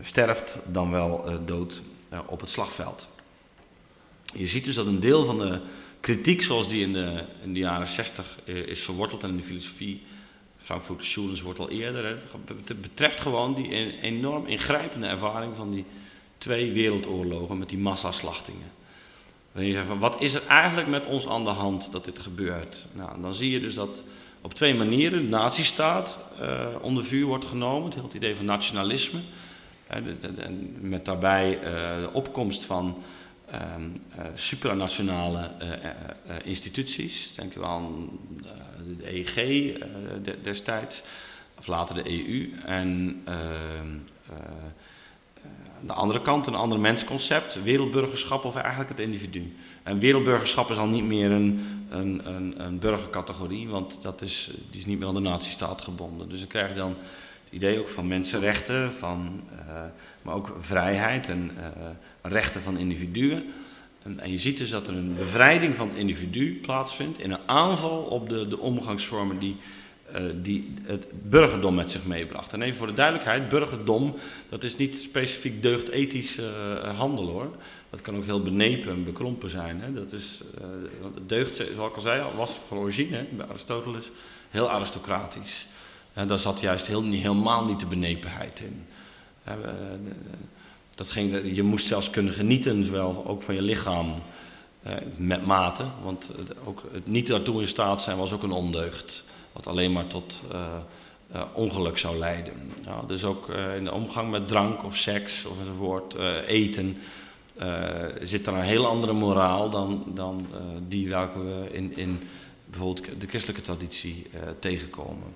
sterft dan wel dood op het slagveld. Je ziet dus dat een deel van de kritiek zoals die in de, in de jaren 60 is verworteld en in de filosofie, Frankfurter Schulens wordt al eerder, hè, betreft gewoon die enorm ingrijpende ervaring van die twee wereldoorlogen met die massaslachtingen. Wanneer je zegt van wat is er eigenlijk met ons aan de hand dat dit gebeurt? Nou, dan zie je dus dat op twee manieren de nazistaat uh, onder vuur wordt genomen. Het hele idee van nationalisme. Uh, met daarbij uh, de opkomst van ehm, supranationale instituties. Denk u aan de EEG destijds, of later de EU. En ehm, aan de andere kant een ander mensconcept, wereldburgerschap of eigenlijk het individu. En wereldburgerschap is al niet meer een, een, een, een burgercategorie, want dat is, die is niet meer aan de natiestaat gebonden. Dus dan krijg je dan het idee ook van mensenrechten, van, maar ook vrijheid en rechten van individuen. En, je ziet dus dat er een bevrijding van het individu plaatsvindt in een aanval op de, de omgangsvormen die, uh, die het burgerdom met zich meebracht. En even voor de duidelijkheid, burgerdom, dat is niet specifiek deugdethisch handel hoor. Dat kan ook heel benepen en bekrompen zijn. Hè? Dat is, uh, want deugd, zoals ik al zei, was van origine bij Aristoteles heel aristocratisch. En daar zat juist heel, helemaal niet de benepenheid in. Dat ging, je moest zelfs kunnen genieten, zowel ook van je lichaam, uh, met mate. Want het, ook het niet daartoe in staat zijn was ook een ondeugd. Wat alleen maar tot ongeluk zou leiden. Ja, dus ook in de omgang met drank of seks of enzovoort, eten zit er een heel andere moraal dan, dan die welke we in, in bijvoorbeeld de christelijke traditie tegenkomen.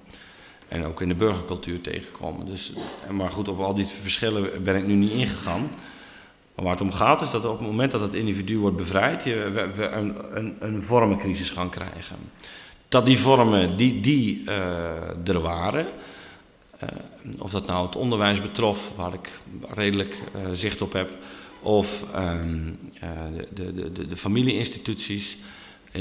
En ook in de burgercultuur tegenkomen. Dus, maar goed, op al die verschillen ben ik nu niet ingegaan. Maar waar het om gaat is dat op het moment dat het individu wordt bevrijd, je, we, een, een, een, vormencrisis gaan krijgen. Dat die vormen die, die uh, er waren, uh, of dat nou het onderwijs betrof, waar ik redelijk uh, zicht op heb, of um, de, de, de, de familieinstituties,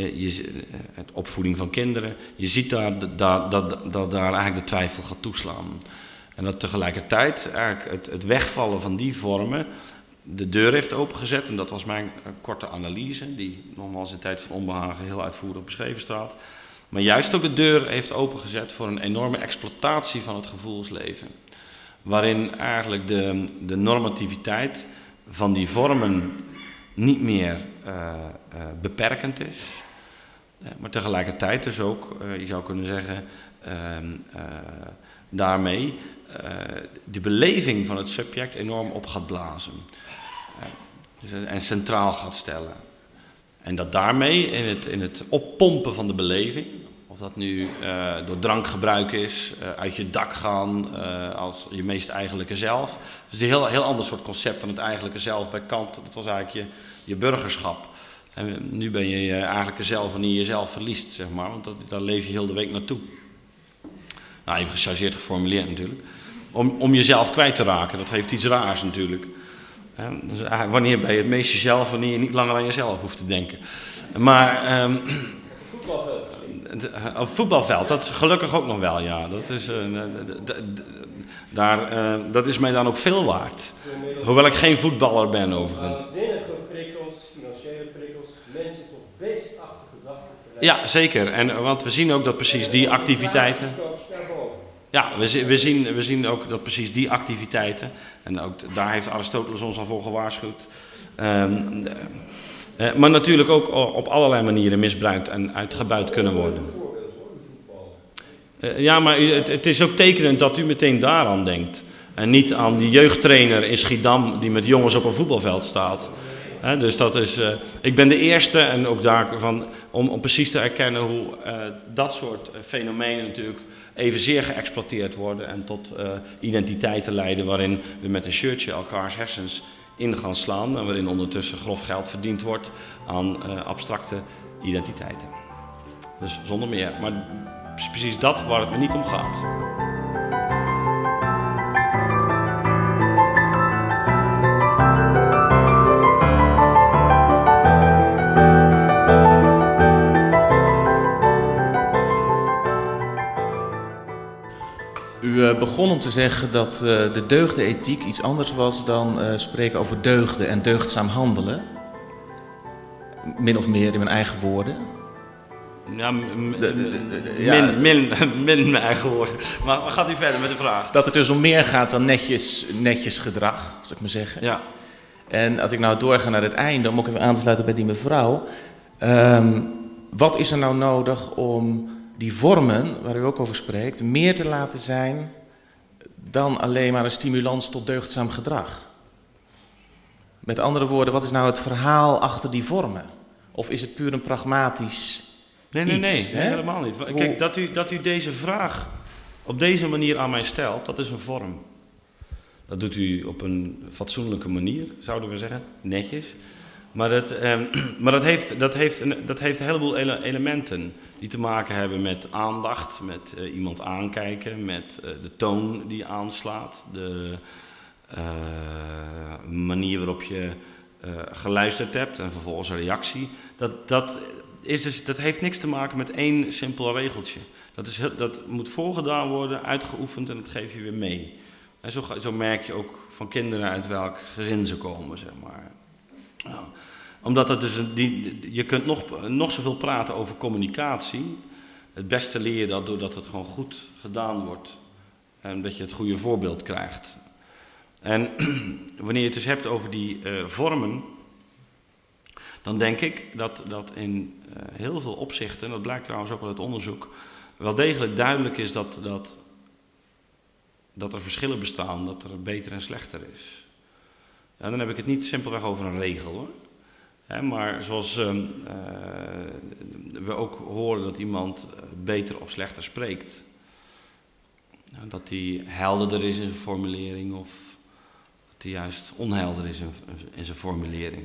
je, het opvoeding van kinderen, je ziet daar dat, dat, dat daar eigenlijk de twijfel gaat toeslaan. En dat tegelijkertijd eigenlijk het, wegvallen van die vormen de deur heeft opengezet. En dat was mijn korte analyse, die nogmaals in tijd van onbehagen heel uitvoerig beschreven staat. Maar juist ook de deur heeft opengezet voor een enorme exploitatie van het gevoelsleven. Waarin eigenlijk de, de normativiteit van die vormen niet meer uh, uh, beperkend is. Uh, maar tegelijkertijd dus ook, je zou kunnen zeggen, ehm, daarmee de beleving van het subject enorm op gaat blazen. Dus, en centraal gaat stellen. En dat daarmee in het, in het oppompen van de beleving, of dat nu uh, door drankgebruik is, uit je dak gaan als je meest eigenlijke zelf. Dus een heel, heel ander soort concept dan het eigenlijke zelf bij Kant. Dat was eigenlijk je, je burgerschap. En nu ben je je eigenlijke zelf wanneer je jezelf verliest, zeg maar. Want dat, daar leef je heel de week naartoe. Nou, even gechargeerd geformuleerd natuurlijk. Om, om jezelf kwijt te raken, dat heeft iets raars natuurlijk. Dus wanneer ben je het meest jezelf, wanneer je niet langer aan jezelf hoeft te denken. Maar. Um, voetbalveld. <clears throat> Op voetbalveld, dat is gelukkig ook nog wel, ja. Dat is, uh, daar, uh, dat is mij dan ook veel waard. Hoewel ik geen voetballer ben, overigens. Waanzinnige prikkels, financiële prikkels, mensen tot beestachtige gedachten. Ja, zeker. En, want we zien ook dat precies die activiteiten. Ja, we, we, zien, we zien ook dat precies die activiteiten, en ook daar heeft Aristoteles ons al voor gewaarschuwd, um, uh, maar natuurlijk ook op allerlei manieren misbruikt en uitgebuit kunnen worden. Ja, maar het, het, is ook tekenend dat u meteen daaraan denkt. En niet aan die jeugdtrainer in Schiedam die met jongens op een voetbalveld staat. Dus dat is, uh, ik ben de eerste en ook daarvan om, om precies te erkennen hoe dat soort fenomenen natuurlijk evenzeer geëxploiteerd worden en tot identiteiten leiden waarin we met een shirtje elkaars hersens in gaan slaan en waarin ondertussen grof geld verdiend wordt aan abstracte identiteiten. Dus zonder meer. Maar precies dat waar het me niet om gaat. U begon om te zeggen dat uh, de deugdenethiek iets anders was dan uh, spreken over deugden en deugdzaam handelen. Min of meer in mijn eigen woorden. Ja, min, min, <laughs> min mijn eigen woorden. Maar, maar gaat u verder met de vraag? Dat het dus om meer gaat dan netjes, netjes gedrag, zou ik maar zeggen. Ja. En als ik nou doorga naar het einde, om ook even aan te sluiten bij die mevrouw. Um, wat is er nou nodig om die vormen, waar u ook over spreekt, meer te laten zijn dan alleen maar een stimulans tot deugdzaam gedrag? Met andere woorden, wat is nou het verhaal achter die vormen? Of is het puur een pragmatisch Nee, nee, iets, nee, hè? helemaal niet. Kijk, dat u, dat u deze vraag op deze manier aan mij stelt, dat is een vorm. Dat doet u op een fatsoenlijke manier, zouden we zeggen, netjes. Maar dat, eh, <clears throat> maar dat, heeft, dat, heeft, een, dat heeft een heleboel ele elementen die te maken hebben met aandacht, met uh, iemand aankijken, met uh, de toon die aanslaat, de manier waarop je geluisterd hebt en vervolgens een reactie. Dat, dat, is dus, dat heeft niks te maken met één simpel regeltje. Dat, is dat moet voorgedaan worden, uitgeoefend en dat geef je weer mee. En zo, zo merk je ook van kinderen uit welk gezin ze komen, zeg maar. Omdat het dus die, je kunt nog, nog zoveel praten over communicatie. Het beste leer je dat doordat het gewoon goed gedaan wordt. En dat je het goede voorbeeld krijgt. En <clears throat> wanneer je het dus hebt over die uh, vormen, dan denk ik dat, dat in uh, heel veel opzichten, en dat blijkt trouwens ook uit onderzoek, wel degelijk duidelijk is dat, dat, dat er verschillen bestaan, dat er beter en slechter is. En dan heb ik het niet simpelweg over een regel hoor. Maar zoals uh, uh, we ook horen dat iemand beter of slechter spreekt. Nou, dat hij helderder is in zijn formulering of dat hij juist onhelder is in, in zijn formulering.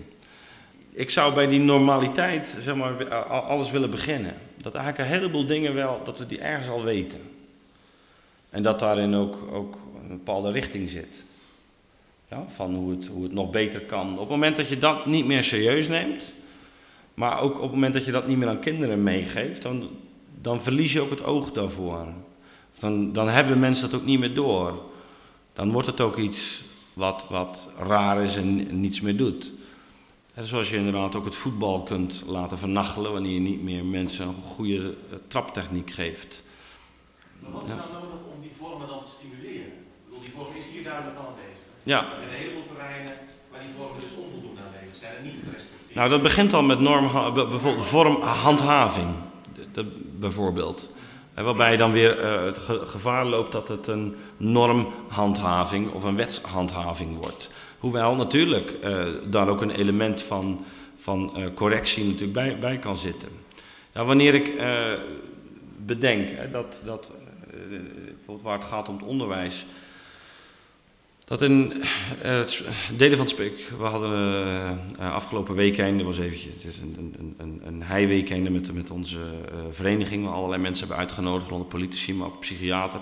Ik zou bij die normaliteit zeg maar, alles willen beginnen. Dat eigenlijk een heleboel dingen wel, dat we die ergens al weten. En dat daarin ook, ook een bepaalde richting zit. Ja, van hoe het, hoe het nog beter kan. Op het moment dat je dat niet meer serieus neemt, maar ook op het moment dat je dat niet meer aan kinderen meegeeft, dan, dan verlies je ook het oog daarvoor. Dan, dan hebben mensen dat ook niet meer door. Dan wordt het ook iets wat, wat raar is en niets meer doet. En zoals je inderdaad ook het voetbal kunt laten vernachelen wanneer je niet meer mensen een goede eh, traptechniek geeft. Maar wat is nou nodig om die vormen dan te stimuleren? Ik bedoel, die vorm is hier duidelijk aanwezig. Ja. Er zijn een heleboel terreinen waar die vormen dus onvoldoende aanwezig zijn en niet gerespecteerd. Nou, dat begint al met norm, bijvoorbeeld vormhandhaving, bijvoorbeeld. Waarbij je dan weer uh, het gevaar loopt dat het een normhandhaving of een wetshandhaving wordt. Hoewel natuurlijk daar ook een element van, van correctie natuurlijk bij, bij kan zitten. Nou, wanneer ik bedenk hè, dat, dat bijvoorbeeld waar het gaat om het onderwijs, dat in uh, delen van het spik, we hadden uh, afgelopen weekend, er was eventjes het is een, een, een, een heiweekende met, met onze uh, vereniging, waar allerlei mensen hebben uitgenodigd, vooral de politici, maar ook psychiater,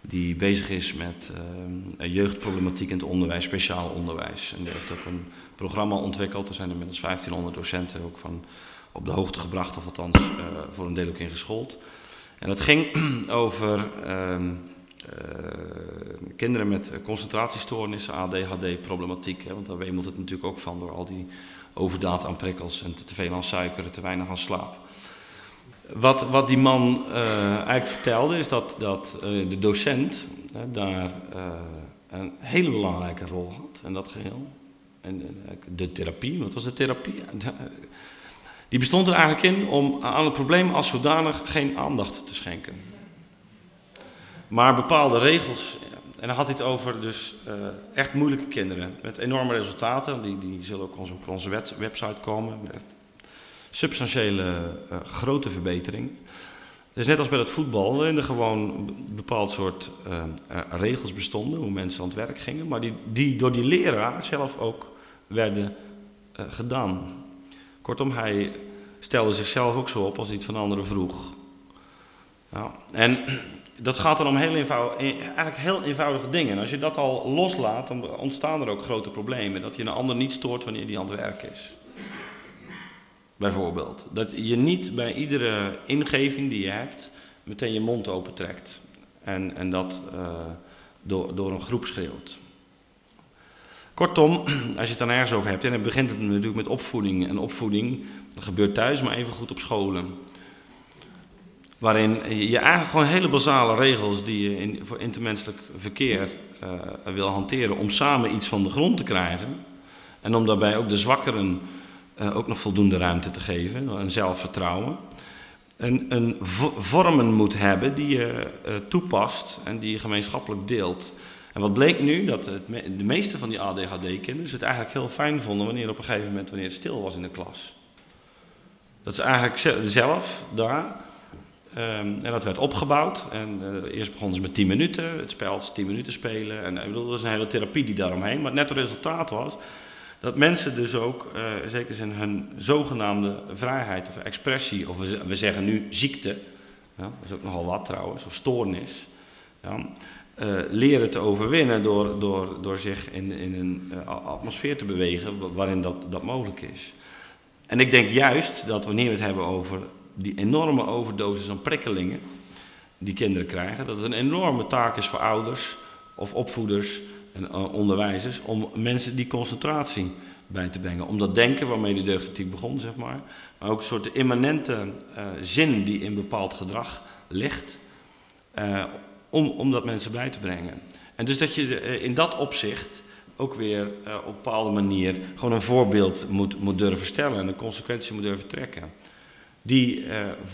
die bezig is met jeugdproblematiek in het onderwijs, speciaal onderwijs. En die heeft ook een programma ontwikkeld, er zijn inmiddels 1500 docenten ook van op de hoogte gebracht, of althans voor een deel ook ingeschoold. En dat ging <clears throat> over... Ehm, kinderen met concentratiestoornissen, ADHD-problematiek. Want daar wemelt het natuurlijk ook van door al die overdaad aan prikkels en te, veel aan suiker te weinig aan slaap. Wat, wat die man uh, eigenlijk vertelde is dat, dat uh, de docent daar een hele belangrijke rol had in dat geheel. En de therapie, wat was de therapie? Die bestond er eigenlijk in om aan het probleem als zodanig geen aandacht te schenken. Maar bepaalde regels, en dan had hij het over dus uh, echt moeilijke kinderen met enorme resultaten. Die, die zullen ook op onze website komen. Met substantiële uh, grote verbetering. Dus net als bij het voetbal, waarin er gewoon een bepaald soort uh, regels bestonden, hoe mensen aan het werk gingen, maar die, die door die leraar zelf ook werden gedaan. Kortom, hij stelde zichzelf ook zo op als hij van anderen vroeg. Nou, en dat gaat dan om heel eenvoudig, eigenlijk heel eenvoudige dingen. En als je dat al loslaat, dan ontstaan er ook grote problemen. Dat je een ander niet stoort wanneer die aan het werk is. Bijvoorbeeld. Dat je niet bij iedere ingeving die je hebt, meteen je mond opentrekt. En, en dat uh, door, door een groep schreeuwt. Kortom, <clears throat> als je het dan ergens over hebt, en dan begint het natuurlijk met opvoeding. En opvoeding, dat gebeurt thuis, maar even goed op scholen. Waarin je eigenlijk gewoon hele basale regels die je in, voor intermenselijk verkeer uh, wil hanteren om samen iets van de grond te krijgen. En om daarbij ook de zwakkeren uh, ook nog voldoende ruimte te geven, en zelfvertrouwen. Een, een vormen moet hebben die je uh, toepast en die je gemeenschappelijk deelt. En wat bleek nu? Dat het, de meeste van die ADHD-kinderen het eigenlijk heel fijn vonden wanneer op een gegeven moment wanneer het stil was in de klas. Dat ze eigenlijk zelf daar Um, en dat werd opgebouwd. En uh, eerst begonnen ze met 10 minuten, het spel 10 minuten spelen. En ik bedoel, er was een hele therapie die daaromheen. Maar het nette resultaat was dat mensen dus ook, zeker in hun zogenaamde vrijheid of expressie, of we, we zeggen nu ziekte, ja, dat is ook nogal wat trouwens, of stoornis, ja, leren te overwinnen door, door, door zich in, in een atmosfeer te bewegen waarin dat, dat mogelijk is. En ik denk juist dat wanneer we het hebben over die enorme overdosis aan prikkelingen die kinderen krijgen, dat het een enorme taak is voor ouders of opvoeders en uh, onderwijzers om mensen die concentratie bij te brengen. Om dat denken waarmee de deugdethiek begon, zeg maar, maar ook een soort immanente uh, zin die in bepaald gedrag ligt, uh, om, om dat mensen bij te brengen. En dus dat je in dat opzicht ook weer op een bepaalde manier gewoon een voorbeeld moet, moet durven stellen en een consequentie moet durven trekken die,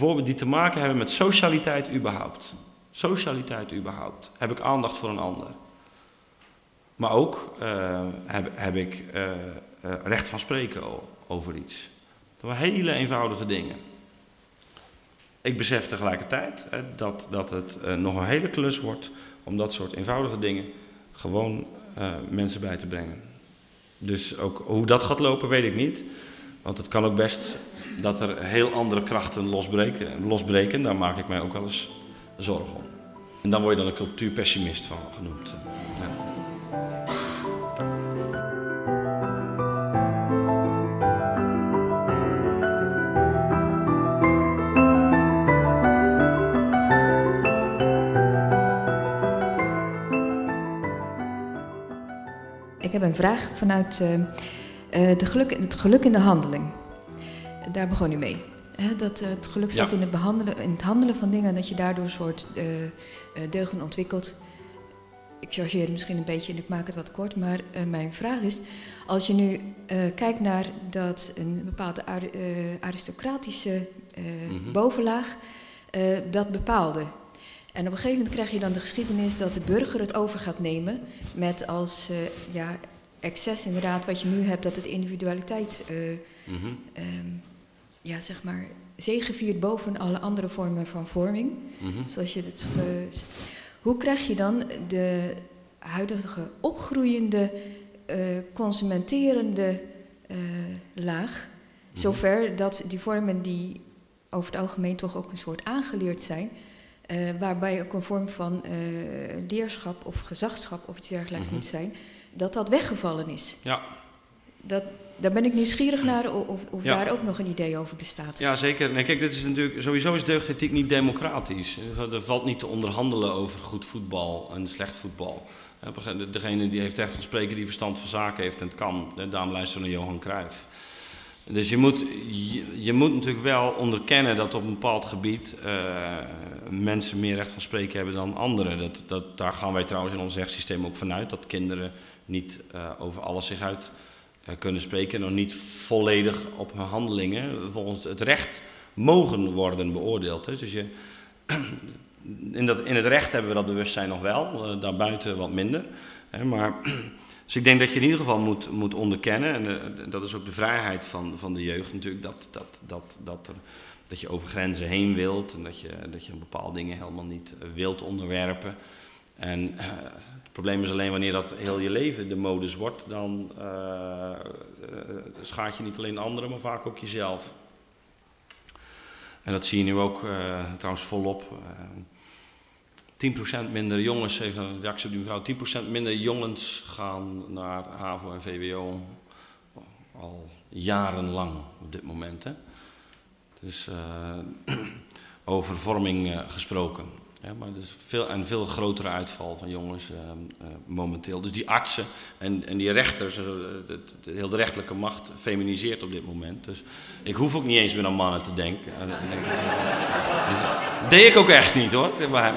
uh, die te maken hebben met socialiteit überhaupt. Socialiteit überhaupt. Heb ik aandacht voor een ander. Maar ook uh, heb, heb, ik uh, recht van spreken over iets. Dat waren hele eenvoudige dingen. ik besef tegelijkertijd dat, dat het nog een hele klus wordt om dat soort eenvoudige dingen gewoon mensen bij te brengen. Dus ook hoe dat gaat lopen, weet ik niet. Want het kan ook best dat er heel andere krachten losbreken. losbreken. Daar maak ik mij ook wel eens zorgen om. En dan word je dan een cultuurpessimist van genoemd. Ik heb een vraag vanuit uh, de geluk, het geluk in de handeling. Daar begon u mee. He, dat uh, het geluk ja. in, het behandelen, in het handelen van dingen en dat je daardoor een soort uh, deugden ontwikkelt. Ik chargeer het misschien een beetje en ik maak het wat kort, maar mijn vraag is: als je nu kijkt naar dat een bepaalde aristocratische -hmm. bovenlaag dat bepaalde. En op een gegeven moment krijg je dan de geschiedenis dat de burger het over gaat nemen met als ja, excess inderdaad wat je nu hebt, dat het individualiteit -hmm. um, ja, zeg maar, zegeviert boven alle andere vormen van vorming. Mm -hmm. Zoals je het. Uh, hoe krijg je dan de huidige opgroeiende, uh, consumenterende uh, laag, mm -hmm. zover dat die vormen die over het algemeen toch ook een soort aangeleerd zijn, waarbij ook een vorm van leerschap of gezagschap of iets dergelijks mm -hmm. moet zijn, dat dat weggevallen is? Ja. Dat, daar ben ik nieuwsgierig naar of, of ja. daar ook nog een idee over bestaat. Ja, zeker. Nee, kijk, dit is natuurlijk, sowieso is deugdethiek niet democratisch. Er valt niet te onderhandelen over goed voetbal en slecht voetbal. Degene die heeft recht van spreken, die verstand van zaken heeft en het kan. Daarom luisteren naar Johan Cruijff. Dus je moet, je, je, moet natuurlijk wel onderkennen dat op een bepaald gebied uh, mensen meer recht van spreken hebben dan anderen. Dat, dat, daar gaan wij trouwens in ons rechtssysteem ook vanuit, dat kinderen niet uh, over alles zich uit kunnen spreken. Nog niet volledig op hun handelingen volgens het recht mogen worden beoordeeld. Dus je, <clears throat> in, dat, in het recht hebben we dat bewustzijn nog wel, daarbuiten wat minder. Maar <clears throat> dus ik denk dat je in ieder geval moet, moet onderkennen, en uh, dat is ook de vrijheid van, van de jeugd natuurlijk, dat, dat, dat, dat, er, dat je over grenzen heen wilt en dat je, dat je bepaalde dingen helemaal niet wilt onderwerpen. En probleem is alleen wanneer dat heel je leven de modus wordt, dan uh, schaadt je niet alleen anderen, maar vaak ook jezelf. En dat zie je nu ook trouwens volop. 10% minder jongens, even een reactie op die mevrouw, 10% minder jongens gaan naar HAVO en VWO al jarenlang op dit moment. Hè. Dus <clears throat> over vorming gesproken. Ja, maar dus veel, en veel grotere uitval van jongens uh, momenteel. Dus die artsen en, en die rechters, de, de, heel de rechterlijke macht feminiseert op dit moment. Dus ik hoef ook niet eens meer aan mannen te denken. dus, deed ik ook echt niet hoor. Maar,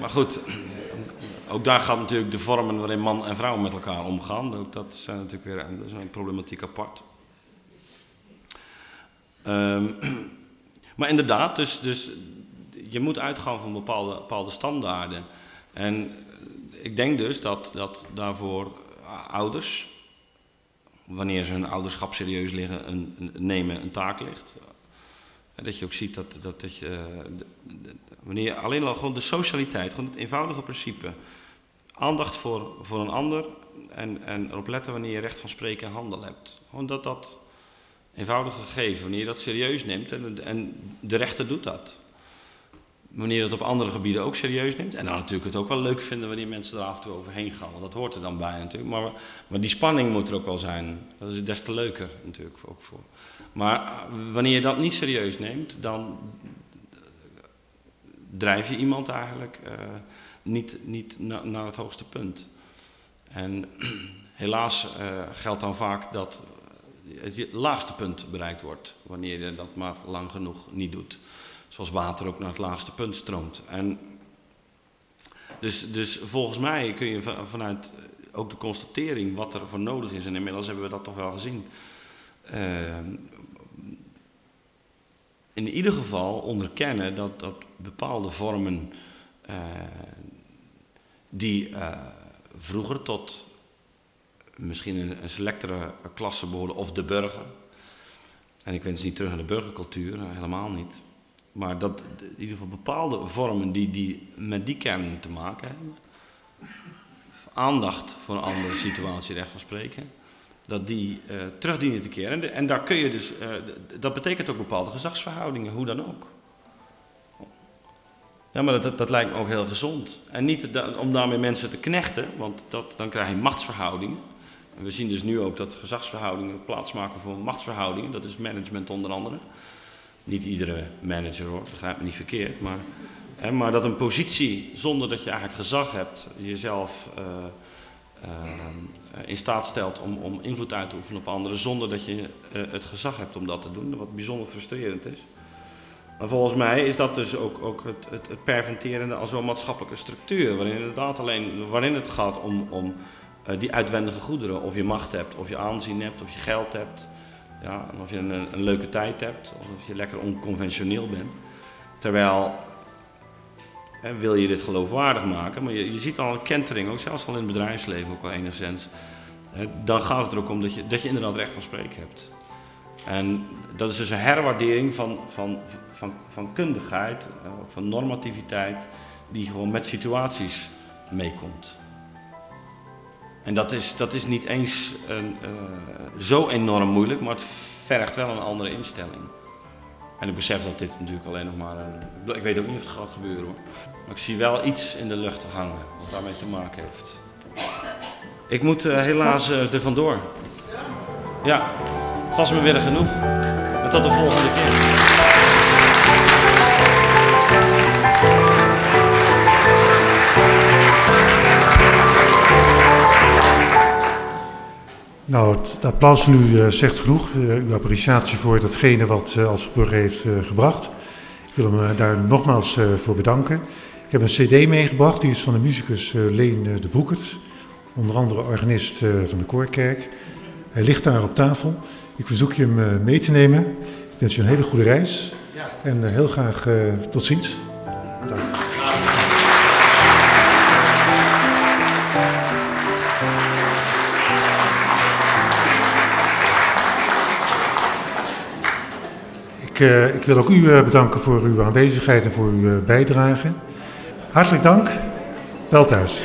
maar goed, ook daar gaat natuurlijk de vormen waarin man en vrouw met elkaar omgaan. Ook dat is natuurlijk weer is een problematiek apart. Um, <clears throat> maar inderdaad, dus, dus je moet uitgaan van bepaalde, bepaalde standaarden. En ik denk dus dat, dat daarvoor ouders, wanneer ze hun ouderschap serieus liggen, een, een, nemen, een taak ligt. Dat je ook ziet dat, dat, dat je, wanneer je alleen al gewoon de socialiteit, gewoon het eenvoudige principe, aandacht voor, voor een ander en, en erop letten wanneer je recht van spreken en handel hebt. Gewoon dat dat eenvoudige gegeven, wanneer je dat serieus neemt en, en de rechter doet dat. Wanneer dat op andere gebieden ook serieus neemt. En dan natuurlijk het ook wel leuk vinden wanneer mensen er af en toe overheen gaan. Dat hoort er dan bij natuurlijk. Maar, maar die spanning moet er ook wel zijn. Dat is des te leuker natuurlijk ook voor. Maar wanneer je dat niet serieus neemt, dan drijf je iemand eigenlijk uh, niet, niet na, naar het hoogste punt. En <clears throat> helaas uh, geldt dan vaak dat het laagste punt bereikt wordt, wanneer je dat maar lang genoeg niet doet. Zoals water ook naar het laagste punt stroomt. En dus, dus volgens mij kun je vanuit ook de constatering wat er voor nodig is, en inmiddels hebben we dat toch wel gezien, uh, in ieder geval onderkennen dat, dat bepaalde vormen uh, die vroeger tot misschien een, een selectere klasse behoorden, of de burger, En ik wens niet terug naar de burgercultuur, helemaal niet. Maar dat in ieder geval bepaalde vormen die, die met die kern te maken hebben, aandacht voor een andere situatie, recht van spreken, dat die uh, terug dienen te keren. En, daar kun je dus, uh, dat betekent ook bepaalde gezagsverhoudingen, hoe dan ook. Ja, maar dat, dat, lijkt me ook heel gezond. En niet om daarmee mensen te knechten, want dat, dan krijg je machtsverhoudingen. En we zien dus nu ook dat gezagsverhoudingen plaatsmaken voor machtsverhoudingen. Dat is management onder andere. Niet iedere manager hoor, begrijp me niet verkeerd. Maar, hè, maar dat een positie zonder dat je eigenlijk gezag hebt, jezelf uh, uh, in staat stelt om, om invloed uit te oefenen op anderen, zonder dat je uh, het gezag hebt om dat te doen. Wat bijzonder frustrerend is. Maar volgens mij is dat dus ook, ook het, het, perventerende als zo'n maatschappelijke structuur, waarin inderdaad alleen waarin het gaat om, om die uitwendige goederen. Of je macht hebt, of je aanzien hebt, of je geld hebt. Ja, of je een, een leuke tijd hebt, of je lekker onconventioneel bent. Terwijl, wil je dit geloofwaardig maken, maar je, je ziet al een kentering, ook zelfs al in het bedrijfsleven ook wel enigszins. Hè, dan gaat het er ook om dat je, dat je inderdaad recht van spreken hebt. En dat is dus een herwaardering van, van, van, van kundigheid, van normativiteit, die gewoon met situaties meekomt. En dat is, dat is niet eens een, uh, zo enorm moeilijk, maar het vergt wel een andere instelling. En ik besef dat dit natuurlijk alleen nog maar een, Ik weet ook niet of het gaat gebeuren hoor. Maar ik zie wel iets in de lucht hangen wat daarmee te maken heeft. Ik moet uh, helaas uh, er vandoor. Ja, het was me weer genoeg. En tot de volgende keer. Nou, het applaus van u uh, zegt genoeg. Uh, uw appreciatie voor datgene wat uh, Alsburg heeft gebracht. Ik wil hem daar nogmaals voor bedanken. Ik heb een cd meegebracht, die is van de muzikus Leen de Broekert. Onder andere organist van de Koorkerk. Hij ligt daar op tafel. Ik verzoek je hem mee te nemen. Ik wens je een hele goede reis. En heel graag tot ziens. Dank. Ik, uh, ik, wil ook u uh, bedanken voor uw aanwezigheid en voor uw uh, bijdrage. Hartelijk dank. Wel thuis.